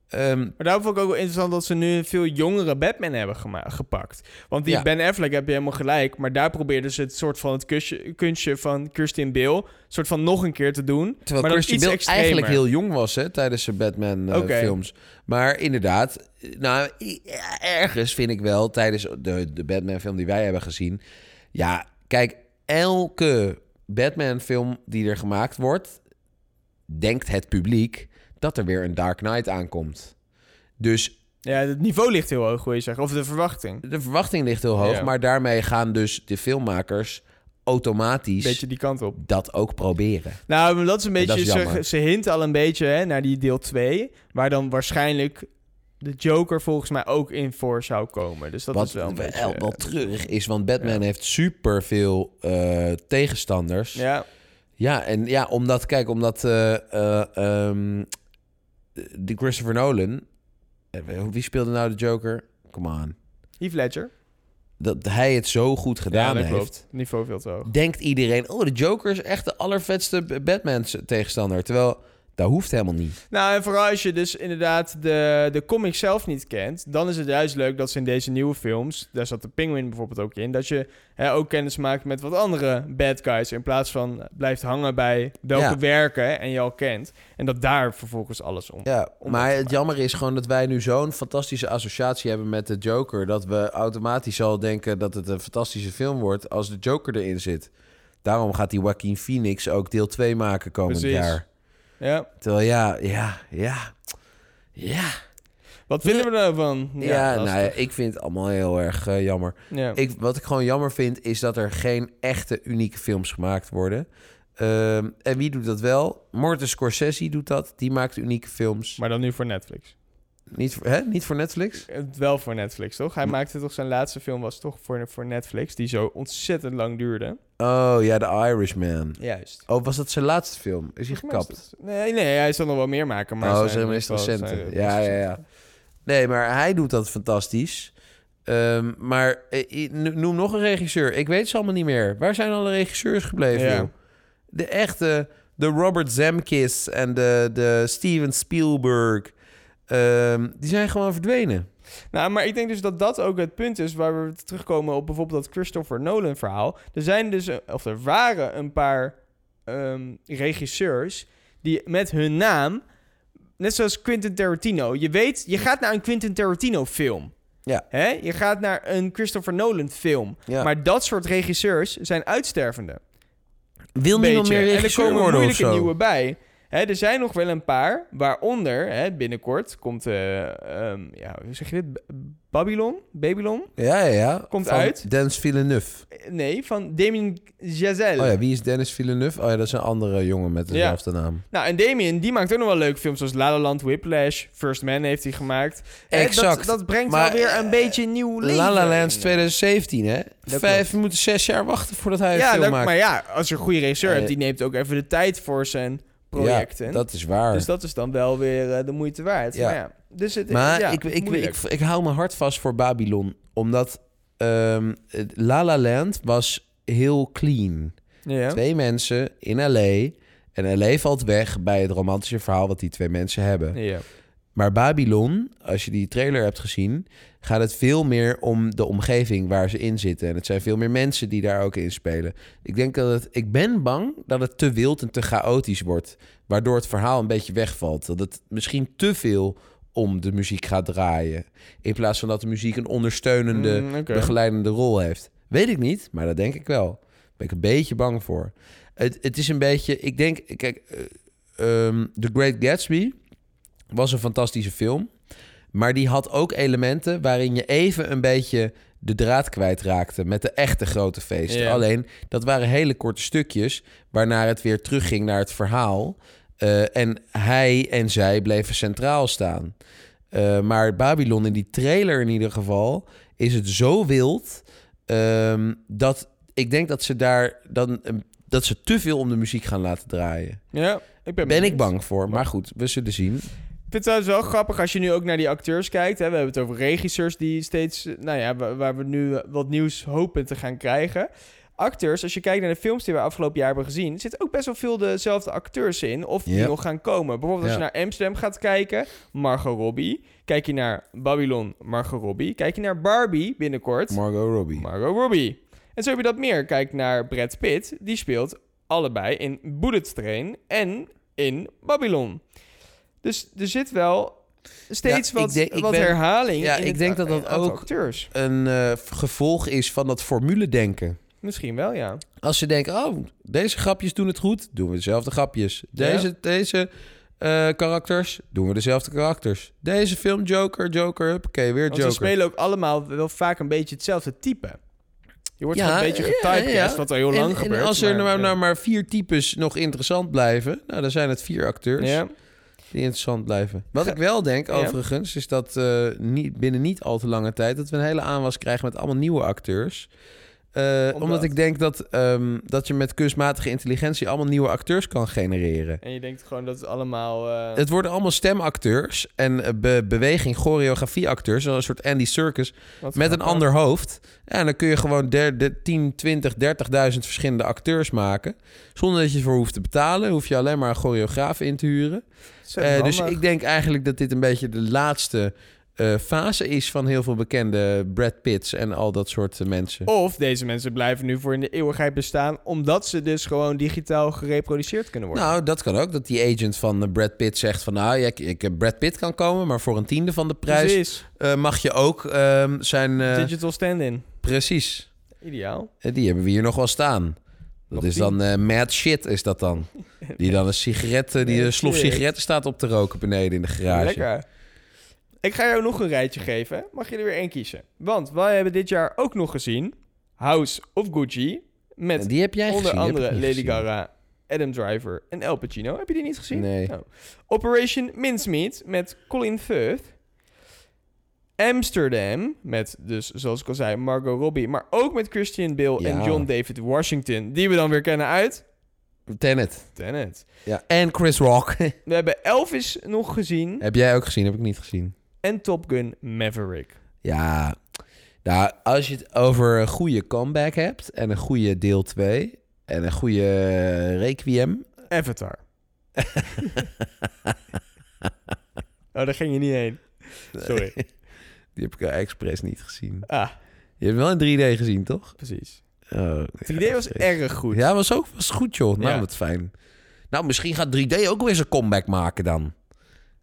Ehm, Maar daarom vond ik ook wel interessant dat ze nu een veel jongere Batman hebben gepakt. Want die Ja. Ben Affleck heb je helemaal gelijk. Maar daar probeerden ze het soort van het kusje, kunstje van Kirsten Bale... soort van nog een keer te doen. terwijl maar Bale extremer. eigenlijk heel jong was hè, tijdens zijn Batman-films. Oké. maar inderdaad, eh, nou, ergens vind ik wel tijdens de, de Batman-film die wij hebben gezien... Ja, kijk, elke Batman-film die er gemaakt wordt... denkt het publiek dat er weer een Dark Knight aankomt. Dus Ja, het niveau ligt heel hoog, wil je zeggen. Of de verwachting. de verwachting ligt heel hoog, Ja. maar daarmee gaan dus de filmmakers automatisch Beetje die kant op. dat ook proberen. Nou, dat is een beetje... is ze, hinten al een beetje hè, naar die deel 2... waar dan waarschijnlijk de Joker volgens mij ook in voor zou komen. Dus dat Wat is wel een wel, beetje... wel treurig is, want Batman heeft super veel tegenstanders. Ja. Ja, en ja, omdat, kijk, omdat eh, eh, ehm, de Christopher Nolan, eh, wie speelde nou de Joker? Come on. Heath Ledger. Dat hij het zo goed gedaan ja, heeft. klopt. Niveau veel te hoog. denkt iedereen... oh, de Joker is echt de allervetste Batman-tegenstander. Terwijl, dat hoeft helemaal niet. Nou, en vooral als je dus inderdaad de, de comic zelf niet kent, dan is het juist leuk dat ze in deze nieuwe films, daar zat de Penguin bijvoorbeeld ook in, dat je hè, ook kennis maakt met wat andere bad guys, in plaats van blijft hangen bij welke Ja. werken en je al kent. En dat daar vervolgens alles om. Ja, om maar het jammer is gewoon dat wij nu zo'n fantastische associatie hebben met de Joker... dat we automatisch al denken dat het een fantastische film wordt als de Joker erin zit. Daarom gaat die Joaquin Phoenix ook deel 2 maken komend Precies. jaar. Ja. Terwijl ja, ja, ja, ja. Wat vinden we daarvan? Ja, nou ja, ik vind het allemaal heel erg eh, jammer. Ja. Ik, wat ik gewoon jammer vind, is dat er geen echte unieke films gemaakt worden. Ehm, en wie doet dat wel? Martin Scorsese doet dat. Die maakt unieke films. Maar dan nu voor Netflix. Niet voor, hè? Niet voor Netflix? Eh, Wel voor Netflix, toch? Hij maakte toch zijn laatste film was toch voor, voor Netflix, die zo ontzettend lang duurde. Oh ja, The Irishman. Juist. Oh, was dat zijn laatste film? Is hij gekapt? Nee, nee, hij zal nog wel meer maken. Maar oh, zijn meest recente. Ja, ja, ja. Nee, maar hij doet dat fantastisch. Ehm, maar eh, noem nog een regisseur. Ik weet ze allemaal niet meer. Waar zijn alle regisseurs gebleven? Ja. De echte, de Robert Zemkis en de, de Steven Spielberg. Ehm, die zijn gewoon verdwenen. Nou, maar ik denk dus dat dat ook het punt is waar we terugkomen op bijvoorbeeld dat Christopher Nolan verhaal. Er zijn dus, een- of er waren een paar ehm, regisseurs die met hun naam, net zoals Quentin Tarantino, je weet, je gaat naar een Quentin Tarantino film. Ja. Hè? Je gaat naar een Christopher Nolan film. Ja. Maar dat soort regisseurs zijn uitstervende. Wil niemand meer En er regisseur komen moeilijke nieuwe bij. Hè, er zijn nog wel een paar, waaronder hè, binnenkort komt, eh, ehm, ja, hoe zeg je dit? Babylon? Babylon? Ja, ja, ja. Komt Van uit. Dennis Villeneuve. Eh, Nee, van Damien Chazelle. Oh ja, wie is Dennis Villeneuve? Oh ja, dat is een andere jongen met dezelfde naam. Nou, en Damien, die maakt ook nog wel leuke films zoals La La Land, Whiplash, First Man heeft hij gemaakt. Exact. Dat, dat brengt Maar, wel weer een beetje nieuw leven. La La Land in. 2017, hè? Dat Vijf, moeten zes jaar wachten voordat hij een Ja, film dat- maakt. maar ja, als je een goede regisseur hebt, die neemt ook even de tijd voor zijn projecten. Ja, dat is waar. Dus dat is dan wel weer eh, de moeite waard. Ja. Maar ja, dus het, Maar ja, ik, ik, ik, ik, ik hou mijn hart vast voor Babylon. Omdat ehm, La La Land was heel clean. Ja. Twee mensen in L.A. En L.A. valt weg bij het romantische verhaal wat die twee mensen hebben. Ja. Maar Babylon, als je die trailer hebt gezien... gaat het veel meer om de omgeving waar ze in zitten. En het zijn veel meer mensen die daar ook in spelen. Ik denk dat het... Ik ben bang dat het te wild en te chaotisch wordt. Waardoor het verhaal een beetje wegvalt. Dat het misschien te veel om de muziek gaat draaien. In plaats van dat de muziek een ondersteunende, Mm, begeleidende rol heeft. Weet ik niet, maar dat denk ik wel. Daar ben ik een beetje bang voor. Het, het is een beetje... Ik denk... Kijk, eh, ehm, The Great Gatsby was een fantastische film. Maar die had ook elementen waarin je even een beetje de draad kwijtraakte met de echte grote feesten. Ja. Alleen, dat waren hele korte stukjes waarna het weer terugging naar het verhaal. Eh, en hij en zij bleven centraal staan. Eh, maar Babylon in die trailer in ieder geval is het zo wild ehm, dat ik denk dat ze daar dan eh, dat ze te veel om de muziek gaan laten draaien. Ja, ik ben Ben ik bang voor, maar goed, we zullen zien. Ik vind het trouwens wel grappig als je nu ook naar die acteurs kijkt. Hè. We hebben het over regisseurs die steeds, eh, nou ja, waar, waar we nu eh, wat nieuws hopen te gaan krijgen. Acteurs, als je kijkt naar de films die we afgelopen jaar hebben gezien, zitten ook best wel veel dezelfde acteurs in. Of die nog gaan komen. Bijvoorbeeld als Ja. je naar Amsterdam gaat kijken, Margot Robbie. Kijk je naar Babylon, Margot Robbie. Kijk je naar Barbie binnenkort, Margot Robbie. Margot Robbie. En zo heb je dat meer. Kijk naar Brad Pitt. Die speelt allebei in Bullet Train en in Babylon. Dus er zit wel steeds Ja, wat, denk- wat ben- herhaling Ja, in ik denk dat dat aantal ook acteurs. een eh, gevolg is van dat formule-denken. Misschien wel, ja. Als je denkt, oh, deze grapjes doen het goed, doen we dezelfde grapjes. Deze, Ja. deze eh, karakters, doen we dezelfde karakters. Deze film, Joker, Joker, oké, weer Want Joker. ze spelen ook allemaal wel vaak een beetje hetzelfde type. Je wordt Ja, gewoon een beetje getypecast, ja. wat al heel en, lang en gebeurt. als er maar, nou, nou maar vier types nog interessant blijven, nou, dan zijn het vier acteurs Ja. Die interessant blijven. Wat ik wel denk, Ja. overigens, is dat eh, niet, binnen niet al te lange tijd... dat we een hele aanwas krijgen met allemaal nieuwe acteurs. Eh, omdat? ik denk dat, ehm, dat je met kunstmatige intelligentie allemaal nieuwe acteurs kan genereren. En je denkt gewoon dat het allemaal... eh, Het worden allemaal stemacteurs en eh, be- beweging, choreografieacteurs. Een soort Andy Circus wat met een ander hoofd. En dan kun je gewoon der, de 10, 20, 30.000 verschillende acteurs maken. Zonder dat je ervoor hoeft te betalen. Hoef je alleen maar een choreograaf in te huren. Dus ik denk eigenlijk dat dit een beetje de laatste eh, fase is van heel veel bekende Brad Pitts en al dat soort mensen. Of deze mensen blijven nu voor in de eeuwigheid bestaan... omdat ze dus gewoon digitaal gereproduceerd kunnen worden. Nou, dat kan ook. Dat die agent van eh, Brad Pitt zegt van... nou, ja, ik, ik, Brad Pitt kan komen, maar voor een tiende van de prijs... Eh, mag je ook ehm, zijn... Digital stand-in. precies. Ideaal. Die hebben we hier nog wel staan. Dat is dan eh, mad shit, is dat dan. Die dan een sigaret, die een slof sigaretten staat op te roken beneden in de garage. Lekker. Ik ga jou nog een rijtje geven. Mag je er weer één kiezen. Want wij hebben dit jaar ook nog gezien... House of Gucci. Met En die heb jij onder gezien, andere Lady. Gaga, Adam Driver en El Pacino. Heb je die niet gezien? Nee. Oh. Operation Mincemeat met Colin Firth. Amsterdam, met dus, zoals ik al zei, Margot Robbie, maar ook met Christian Bale en. John David Washington, die we dan weer kennen uit Tenet. Tenet. Ja. En Chris Rock. We hebben Elvis nog gezien Heb jij ook gezien? Heb ik niet gezien. En Top Gun Maverick. Ja, nou, als je het over een goede comeback hebt en een goede deel 2 en een goede requiem. Avatar. oh, daar ging je niet heen. Sorry. Die heb ik expres niet gezien. Ah, Je hebt wel in 3D gezien, toch? precies. Oh, 3D was erg goed. Ja, was ook was goed, joh. Nou, Ja. wat fijn. Nou, misschien gaat 3D ook weer zijn comeback maken dan.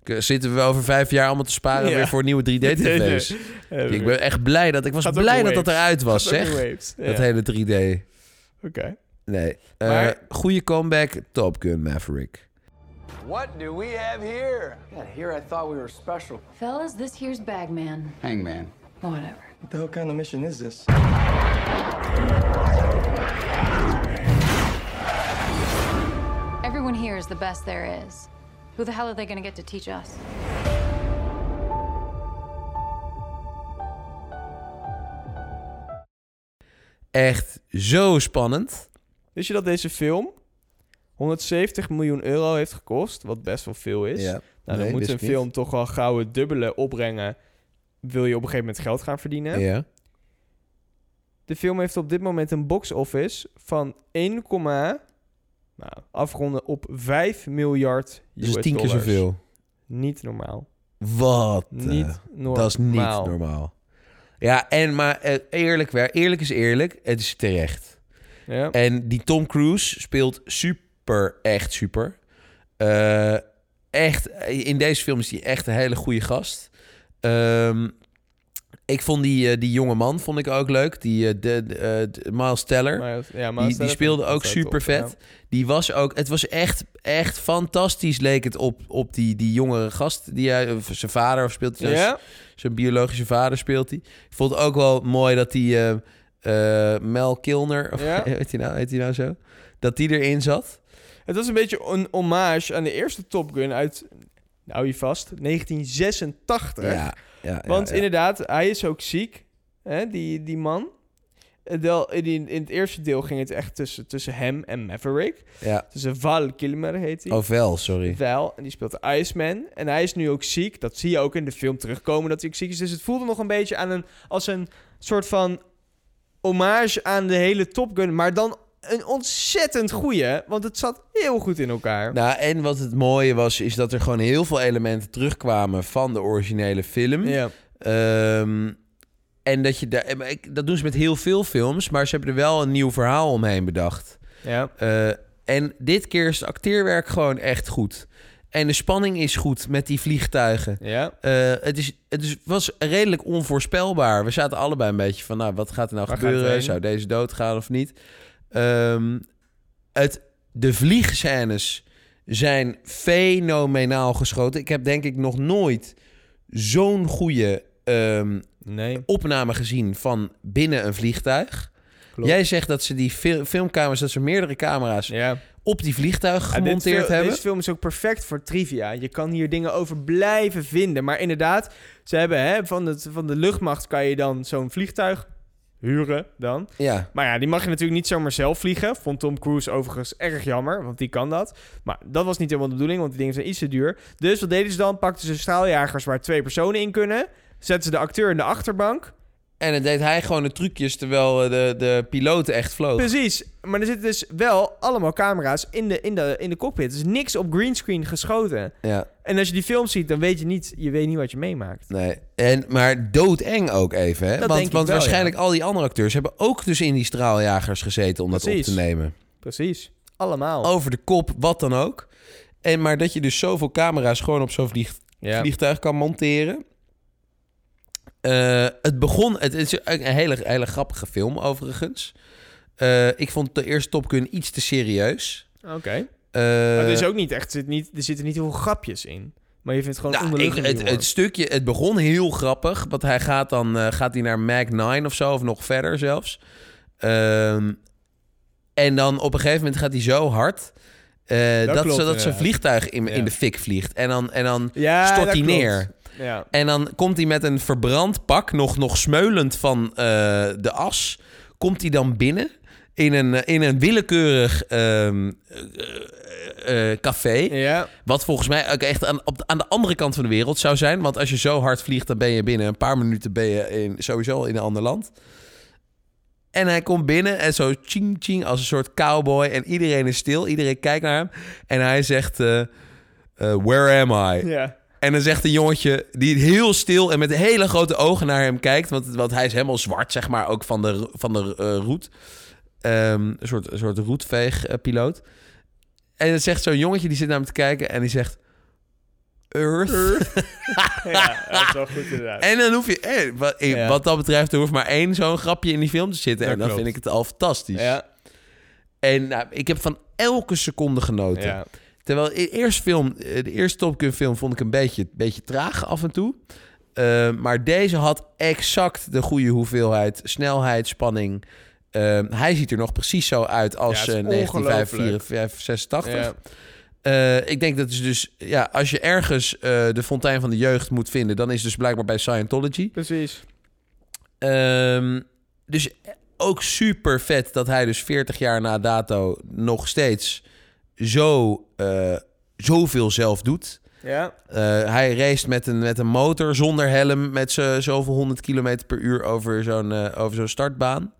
K- Zitten we over vijf jaar allemaal te sparen Ja. weer voor nieuwe 3D-tv's? Eh, ik ben echt blij dat ik was Gaat blij dat dat eruit was, Gaat zeg. ja. Dat hele 3D. Oké. Nee. Eh, Maar- goede comeback, Top Gun Maverick. What do we have here? Yeah, here I thought we were special. Fellas, this here's Bagman. Hangman. Whatever. What the hell kind of mission is this? Everyone here is the best there is. Who the hell are they gonna get to teach us? Echt zo spannend. Wist je dat deze film 170 miljoen euro heeft gekost? Wat best wel veel is. Ja. Nou, Nee, dan moet een niet. film toch wel gauw het dubbele opbrengen. Wil je op een gegeven moment geld gaan verdienen? Ja. De film heeft op dit moment een box office van 1, nou, afronden op 5 miljard Dus US tien keer dollars. zoveel. Niet normaal. Wat? eh, Niet normaal. Dat is niet normaal. Ja, en maar eh, eerlijk, weer, eerlijk is eerlijk, het is terecht. Ja. En die Tom Cruise speelt super, echt super. Eh, echt, in deze film is hij echt een hele goede gast. Ehm, ik vond die, eh, die jonge man vond ik ook leuk. Die eh, de, de, eh, de- Miles Teller. Miles- ja, Miles die, speelde ook super vet. Die was ook. Het was echt, echt fantastisch. Leek het op, op die, die jongere gast. Die hij, of zijn vader of speelt hij. Ja? Zijn biologische vader speelt hij. Ik vond het ook wel mooi dat die Mel Kilner. Of, Ja? heet, hij nou, heet hij nou zo? Dat die erin zat. Het was een beetje een hommage aan de eerste Top Gun uit, nou je vast, 1986. Ja, ja, Want inderdaad, hij is ook ziek, hè, die, die man. Eh, Wel, in, in het eerste deel ging het echt tussen, tussen hem en Maverick. Ja. Tussen Val Kilmer heet hij. Oh, Val, sorry. Val, en die speelt Iceman. En hij is nu ook ziek. Dat zie je ook in de film terugkomen dat hij ook ziek is. Dus het voelde nog een beetje aan een, als een soort van hommage aan de hele Top Gun. Maar dan een ontzettend goeie. Want het zat heel goed in elkaar. Nou, en wat het mooie was, is dat er gewoon heel veel elementen terugkwamen van de originele film. Ja. Ehm, en dat je daar, ik- dat doen ze met heel veel films, maar ze hebben er wel een nieuw verhaal omheen bedacht. Ja. Eh, en dit keer is het acteerwerk gewoon echt goed. En de spanning is goed met die vliegtuigen. Ja. Eh, het is, het is, was redelijk onvoorspelbaar. We zaten allebei een beetje van, nou, wat gaat er nou Waar gebeuren? Zou deze doodgaan of niet? Ehm, het, de vliegscènes zijn fenomenaal geschoten. Ik heb denk ik nog nooit zo'n goede ehm, nee. opname gezien van binnen een vliegtuig. Klopt. Jij zegt dat ze die fil- filmkamers, dat ze meerdere camera's Ja. op die vliegtuig Ja, dit gemonteerd hebben. Deze film is ook perfect voor trivia. Je kan hier dingen over blijven vinden. Maar inderdaad, ze hebben hè, van, het, van de luchtmacht kan je dan zo'n vliegtuig huren dan. Ja. Maar ja, die mag je natuurlijk niet zomaar zelf vliegen. Vond Tom Cruise overigens erg jammer, want die kan dat. Maar dat was niet helemaal de bedoeling, want die dingen zijn iets te duur. Dus wat deden ze dan? Pakten ze straaljagers waar twee personen in kunnen. Zetten ze de acteur in de achterbank. En dan deed hij gewoon de trucjes terwijl eh, de, de piloten echt vlogen. Precies. Maar er zitten dus wel allemaal camera's in de, in de, in de cockpit. Dus niks op greenscreen geschoten. Ja. En als je die film ziet, dan weet je niet, je weet niet wat je meemaakt. Nee, en, maar doodeng ook even. Hè? Dat want denk ik want wel, waarschijnlijk al die andere acteurs hebben ook dus in die straaljagers gezeten om dat op te nemen. Precies. Allemaal. Over de kop, wat dan ook. En maar dat je dus zoveel camera's gewoon op zo'n vlieg, Ja. vliegtuig kan monteren. Eh, het begon, het is een hele, hele grappige film overigens. Eh, ik vond de eerste Top Gun iets te serieus. Oké. Eh, maar er is ook niet echt, zit niet, er zitten niet heel veel grapjes in. Maar je vindt het gewoon Nou, ik- het, het stukje, het begon heel grappig. Want hij gaat dan gaat hij naar Mag 9 of zo, of nog verder zelfs. Ehm, en dan op een gegeven moment gaat hij zo hard. Dat dat klopt, zodat zijn vliegtuig in, Ja. in de fik vliegt. En dan, en dan Ja, stort dat hij neer. Ja. En dan komt hij met een verbrand pak, nog, nog smeulend van eh, de as. Komt hij dan binnen in een, eh, in een willekeurig ehm, eh, café. Ja. Wat volgens mij ook echt aan, op de, aan de andere kant van de wereld zou zijn. Want als je zo hard vliegt, dan ben je binnen een paar minuten ben je in, sowieso in een ander land. En hij komt binnen en zo ching ching als een soort cowboy. En iedereen is stil, iedereen kijkt naar hem. En hij zegt, where am I? Ja. En dan zegt een jongetje die heel stil en met hele grote ogen naar hem kijkt. Want, want hij is helemaal zwart, zeg maar, ook van de, van de eh, roet. Ehm, een soort, een soort roetveegpiloot. En dan zegt zo'n jongetje, die zit naar hem te kijken en die zegt... Earth. ja, dat is wel goed inderdaad. En dan hoef je, eh, wat, eh, Ja. wat dat betreft, er hoeft maar één zo'n grapje in die film te zitten. Dat en dan klopt. vind ik het al fantastisch. Ja. En nou, ik heb van elke seconde genoten. Ja. Terwijl de eerste film, eh, de eerste Top Gun film vond ik een beetje, beetje traag af en toe. Eh, maar deze had exact de goede hoeveelheid snelheid, spanning. Eh, hij ziet er nog precies zo uit als Ja, eh, is 1985. Ja. Ik denk dat is dus, ja, als je ergens de fontein van de jeugd moet vinden, dan is het dus blijkbaar bij Scientology. Precies. Ehm, dus ook super vet dat hij dus 40 jaar na dato nog steeds zo, eh, zoveel zelf doet. Ja. Eh, hij race met een, met een motor zonder helm met zoveel 100 km per uur over zo'n eh, over zo'n startbaan.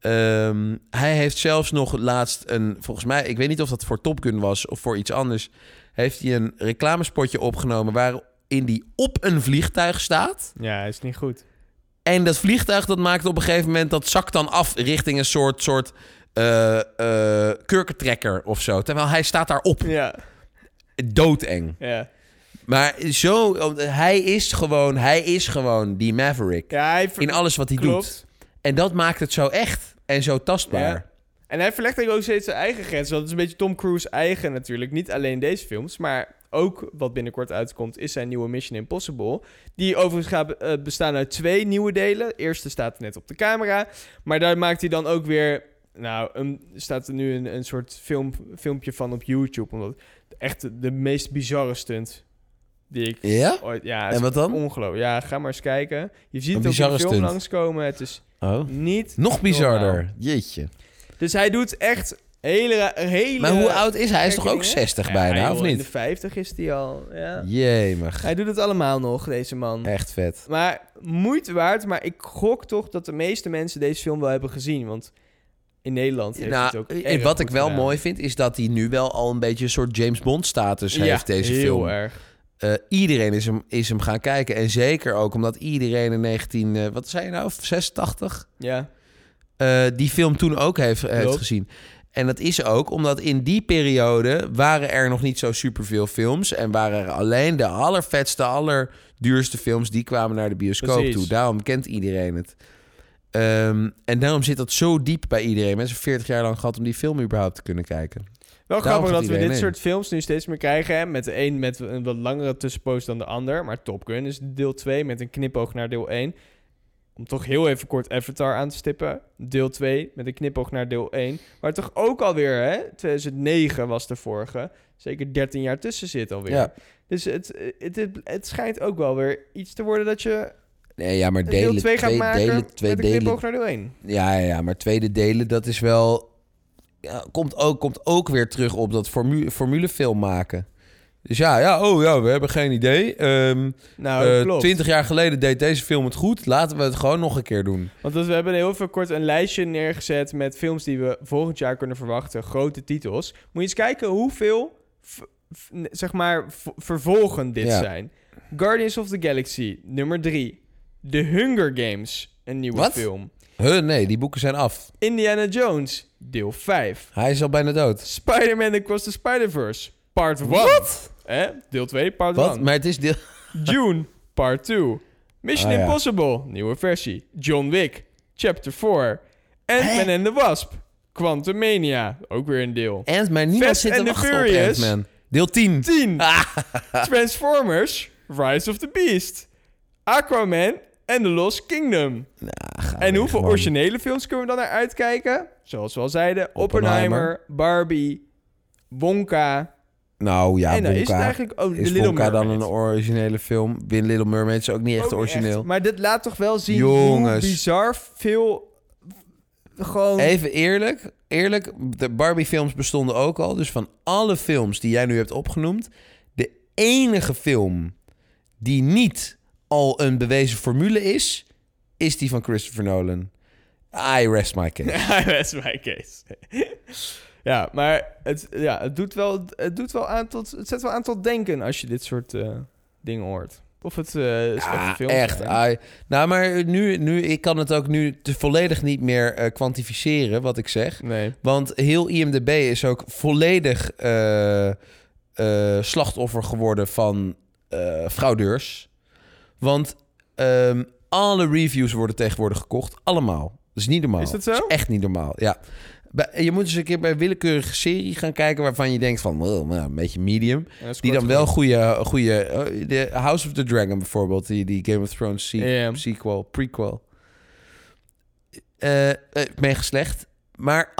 Ehm, hij heeft zelfs nog laatst een, volgens mij, ik weet niet of dat voor Top Gun was of voor iets anders, heeft hij een reclamespotje opgenomen waarin die op een vliegtuig staat. Ja, is niet goed. En dat vliegtuig dat maakt op een gegeven moment dat zakt dan af richting een soort, soort eh eh, kurkentrekker of zo. Terwijl hij staat daarop. Ja. Doodeng. Ja. Maar zo, hij is gewoon, hij is gewoon die Maverick. Ja, hij ver- in alles wat hij Klopt. doet. En dat maakt het zo echt en zo tastbaar. Ja. En hij verlegt eigenlijk ook steeds zijn eigen grenzen. Het is een beetje Tom Cruise eigen natuurlijk. Niet alleen deze films, maar ook wat binnenkort uitkomt... is zijn nieuwe Mission Impossible. Die overigens gaat eh, bestaan uit twee nieuwe delen. De eerste staat net op de camera. Maar daar maakt hij dan ook weer... Nou, een, staat er nu een, een soort film, filmpje van op YouTube. Omdat echt de, meest bizarre stunt die ik Ja? ooit... Ja, En wat dan? Ongelooflijk. Ja, ga maar eens kijken. Je ziet Een het ook in de film stunt. langskomen. Het is Oh. niet Nog bizarder. normaal. Jeetje. Dus hij doet echt hele, hele... Maar hoe oud is hij? Hij is toch ook dingen? 60 Ja, bijna, of In niet? de 50 is hij al, ja. Jemig. Hij doet het allemaal nog, deze man. Echt vet. Maar moeite waard, maar ik gok toch dat de meeste mensen deze film wel hebben gezien. Want in Nederland heeft Nou, het ook en wat ik wel gedaan. mooi vind, is dat hij nu wel al een beetje een soort James Bond status Ja, heeft, deze heel film. erg. Eh, iedereen is hem, is hem gaan kijken. En zeker ook omdat iedereen in 19... eh, wat zei je nou? 86? Ja. eh, die film toen ook heeft, heeft gezien. En dat is ook omdat in die periode waren er nog niet zo superveel films. En waren er alleen de allervetste, allerduurste films... die kwamen naar de bioscoop Precies. toe. Daarom kent iedereen het. Ehm, en daarom zit dat zo diep bij iedereen. Mensen 40 jaar lang gehad om die film überhaupt te kunnen kijken. Wel Daarom grappig dat we dit soort films nu steeds meer krijgen. Hè? Met de een met een wat langere tussenpoos dan de ander. Maar Top Gun is deel 2 met een knipoog naar deel 1. Om toch heel even kort Avatar aan te stippen. Deel 2 met een knipoog naar deel 1. Maar toch ook alweer, hè? 2009 was de vorige. Zeker 13 jaar tussen zit alweer. Ja. Dus het, het, het, het schijnt ook wel weer iets te worden dat je Nee, ja, maar delen, deel 2 gaat maken delen, twee met delen. naar deel 1. Ja, ja, maar tweede delen, dat is wel... Ja, komt, ook, komt ook weer terug op dat formu formulefilm maken. Dus ja, ja, oh ja, we hebben geen idee. Ehm Nou, klopt. 20 jaar geleden deed deze film het goed. Laten we het gewoon nog een keer doen. Want dus we hebben heel veel kort een lijstje neergezet met films die we volgend jaar kunnen verwachten. Grote titels. Moet je eens kijken hoeveel, zeg maar, vervolgen dit Ja. zijn. Guardians of the Galaxy, nummer 3. The Hunger Games, een nieuwe Wat? film. Huh, nee, die boeken zijn af. Indiana Jones, deel 5. Hij is al bijna dood. Spider-Man Across the Spider-Verse, part 1. Wat? Eh? Deel 2, part Wat? 1. Maar het is deel... Dune, part 2. Mission Ah, ja. Impossible, nieuwe versie. John Wick, chapter 4. Ant-Man and the Wasp, Quantumania, ook weer een deel. Ant-Man, niemand Fast zit and the Furious. Ant-Man. Deel 10. 10. Transformers, Rise of the Beast. Aquaman en The Lost Kingdom. en hoeveel gewoon. originele films kunnen we dan naar uitkijken? Zoals we al zeiden, Oppenheimer. Oppenheimer, Barbie, Wonka, Nou ja, En dan is het Wonka. eigenlijk ook is Little Wonka dan Mermaid. een originele film? Win Little Mermaid is ook niet echt Ook origineel. echt. Maar dit laat toch wel zien Jongens. hoe bizar veel... Gewoon... Even eerlijk, eerlijk, de Barbie-films bestonden ook al. Dus van alle films die jij nu hebt opgenoemd, de enige film die niet al een bewezen formule is, is die van Christopher Nolan. I rest my case. Dat is mijn case. ja, maar het, ja, het, doet wel, het, doet wel aan tot, het zet wel aan tot denken als je dit soort eh, dingen hoort. Of het is Ja, film echt. I- nou, maar nu, nu, ik kan het ook nu te volledig niet meer eh, kwantificeren wat ik zeg. Nee. Want heel IMDb is ook volledig slachtoffer geworden van fraudeurs. Want ehm, alle reviews worden tegenwoordig gekocht. Allemaal. Dat is niet normaal. Is dat zo? echt niet normaal, ja. Je moet eens een keer bij een willekeurige serie gaan kijken... waarvan je denkt van, well, nou, een beetje medium. Ja, is die dan wel goede... goede de House of the Dragon bijvoorbeeld. Die, die Game of Thrones se- sequel, prequel. Eh, mega slecht. Maar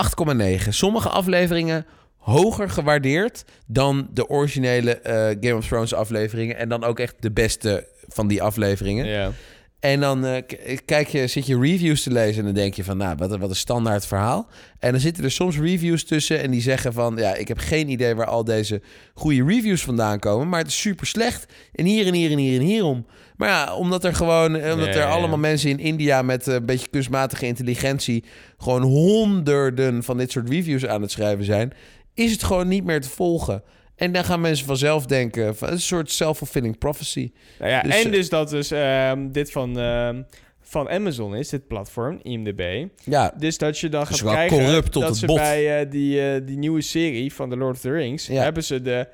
8,9. Sommige afleveringen hoger gewaardeerd... dan de originele eh, Game of Thrones afleveringen. En dan ook echt de beste van die afleveringen. Ja. En dan eh, kijk je, zit je reviews te lezen en dan denk je van, nou, wat, een- wat een standaard verhaal. En dan zitten er soms reviews tussen en die zeggen van, ja, ik heb geen idee waar al deze goede reviews vandaan komen, maar het is super slecht. En hier en hier en hier en hierom. Maar ja, omdat er gewoon, eh, omdat er ja, ja. allemaal mensen in India met eh, een beetje kunstmatige intelligentie gewoon honderden van dit soort reviews aan het schrijven zijn, is het gewoon niet meer te volgen. En dan gaan mensen vanzelf denken, van, een soort self-fulfilling prophecy. Nou ja, Dus, en eh, dus dat dus ehm, dit van, ehm, van Amazon is, dit platform, IMDb. Ja, Dus dat je dan gaat wel krijgen corrupt tot dat het ze bot. bij eh, die, eh, die nieuwe serie van The Lord of the Rings... Ja. hebben ze de,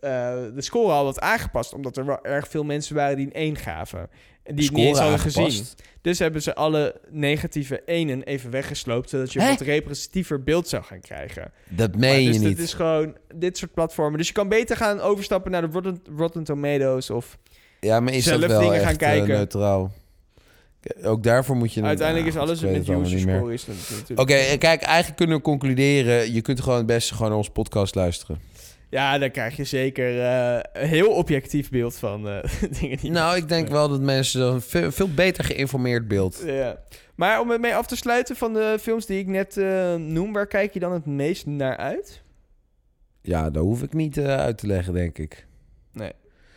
eh, de score al wat aangepast. Omdat er wel erg veel mensen waren die een 1 gaven. Die niet eens hadden gezien. Dus hebben ze alle negatieve enen even weggesloopt... zodat je een wat representatiever beeld zou gaan krijgen. Dat Maar meen dus je niet. dit is gewoon dit soort platformen. Dus je kan beter gaan overstappen naar de Rotten, Rotten Tomatoes of... Ja, maar is zelf dat wel dingen echt gaan eh, kijken. neutraal? Ook daarvoor moet je... Uiteindelijk is alles een user score. Oké, en kijk, eigenlijk kunnen we concluderen... je kunt gewoon het beste gewoon naar onze podcast luisteren. Ja, dan krijg je zeker eh, een heel objectief beeld van eh, dingen die... Nou, ik denk wel dat mensen een veel, veel beter geïnformeerd beeld... Ja. Maar om het mee af te sluiten van de films die ik net eh, noem... waar kijk je dan het meest naar uit? Ja, daar hoef ik niet uit te leggen, denk ik. Nee,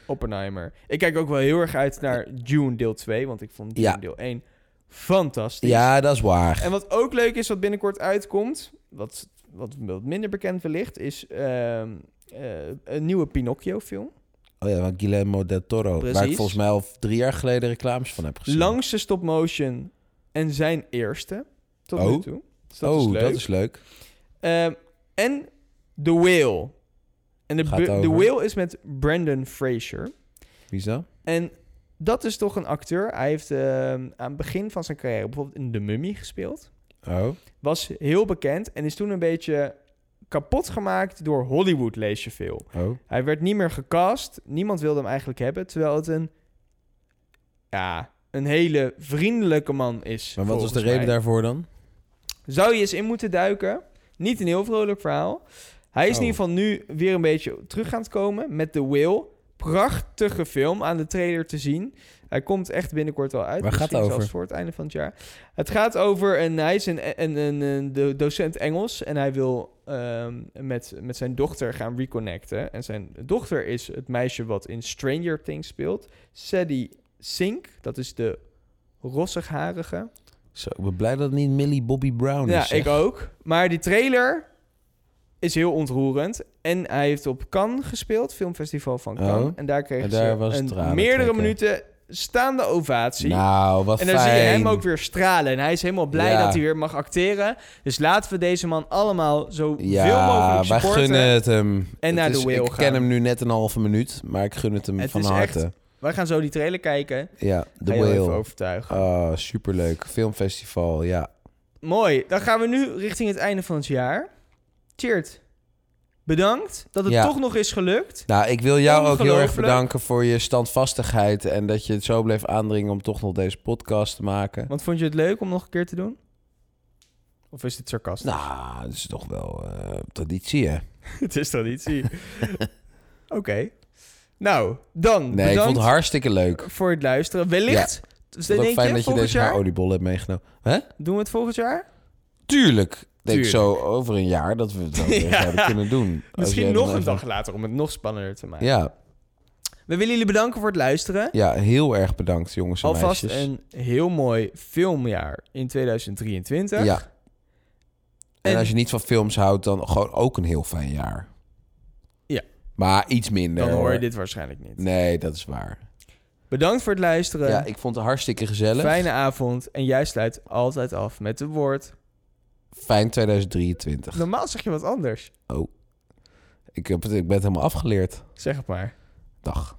Oppenheimer. Ik kijk ook wel heel erg uit naar Dune deel 2... want ik vond Dune Ja. deel 1 fantastisch. Ja, dat is waar. En wat ook leuk is, wat binnenkort uitkomt, wat, wat wat minder bekend wellicht, is eh, een nieuwe Pinocchio-film. Oh ja, van Guillermo del Toro. Waar Precies. ik volgens mij al drie jaar geleden reclames van heb gezien. Langste stop-motion en zijn eerste tot Oh. nu toe. Dus dat oh, is dat is leuk. Ehm, en The Whale. En de, The? Whale is met Brandon Fraser. Wie is dat? En dat is toch een acteur. Hij heeft ehm, aan het begin van zijn carrière bijvoorbeeld in The Mummy gespeeld. Oh. Was heel bekend en is toen een beetje kapot gemaakt door Hollywood, lees je veel. Oh. Hij werd niet meer gecast. Niemand wilde hem eigenlijk hebben. Terwijl het een, ja, een hele vriendelijke man is. Maar wat was de reden mij. daarvoor dan? Zou je eens in moeten duiken. Niet een heel vrolijk verhaal. Hij is Oh. in ieder geval nu weer een beetje terug aan het komen met The Whale. Prachtige film aan de trailer te zien. Hij komt echt binnenkort al uit. Waar gaat het over? voor het einde van het jaar. Het gaat over een... Hij is een, een, een, een de docent Engels. En hij wil ehm, met, met zijn dochter gaan reconnecten. En zijn dochter is het meisje wat in Stranger Things speelt. Sadie Sink. Dat is de rossigharige. Zo, ik ben blij dat het niet Millie Bobby Brown Ja, is. zeg. ik ook. Maar die trailer is heel ontroerend. En hij heeft op Cannes gespeeld, filmfestival van Cannes. Oh. En daar kreeg En daar ze een meerdere trekken. minuten staande ovatie. Nou, wat en dan fijn. zie je hem ook weer stralen. En hij is helemaal blij Ja. dat hij weer mag acteren. Dus laten we deze man allemaal zo veel Ja, mogelijk wij supporten. gunnen het hem. En Het naar is- de whale Ik gaan. ken hem nu net een halve minuut, maar ik gun het hem Het van harte. echt- Wij gaan zo die trailer kijken. Ja, The je wel even overtuigen. Oh, superleuk. Filmfestival, ja. Mooi. Dan gaan we nu richting het einde van het jaar. Cheert. Bedankt dat het Ja. toch nog is gelukt. Nou, ik wil jou ook heel erg bedanken voor je standvastigheid en dat je het zo bleef aandringen om toch nog deze podcast te maken. Want vond je het leuk om nog een keer te doen? Of is dit sarcastisch? Nou, dat is toch wel eh, traditie, hè? het is traditie. Oké. Nou, dan Nee, ik vond het hartstikke leuk. voor het luisteren. Wellicht, Ja. dus Het is ook denk fijn je, dat je deze jaar? oliebollen hebt meegenomen. Hè? Doen we het volgend jaar? Tuurlijk. Ik Denk zo over een jaar dat we het ook weer zouden kunnen doen. Misschien nog een even- dag later om het nog spannender te maken. Ja, We willen jullie bedanken voor het luisteren. ja, heel erg bedankt jongens en Alvast meisjes. een heel mooi filmjaar in 2023. Ja. En, En- als je niet van films houdt, dan gewoon ook een heel fijn jaar. Ja. Maar iets minder. Dan hoor je dit waarschijnlijk niet. Nee, dat is waar. Bedankt voor het luisteren. Ja, ik vond het hartstikke gezellig. Fijne avond. En jij sluit altijd af met het woord. Fijn 2023. Normaal zeg je wat anders. Oh. Ik, heb het, ik ben het helemaal afgeleerd. Zeg het maar. Dag.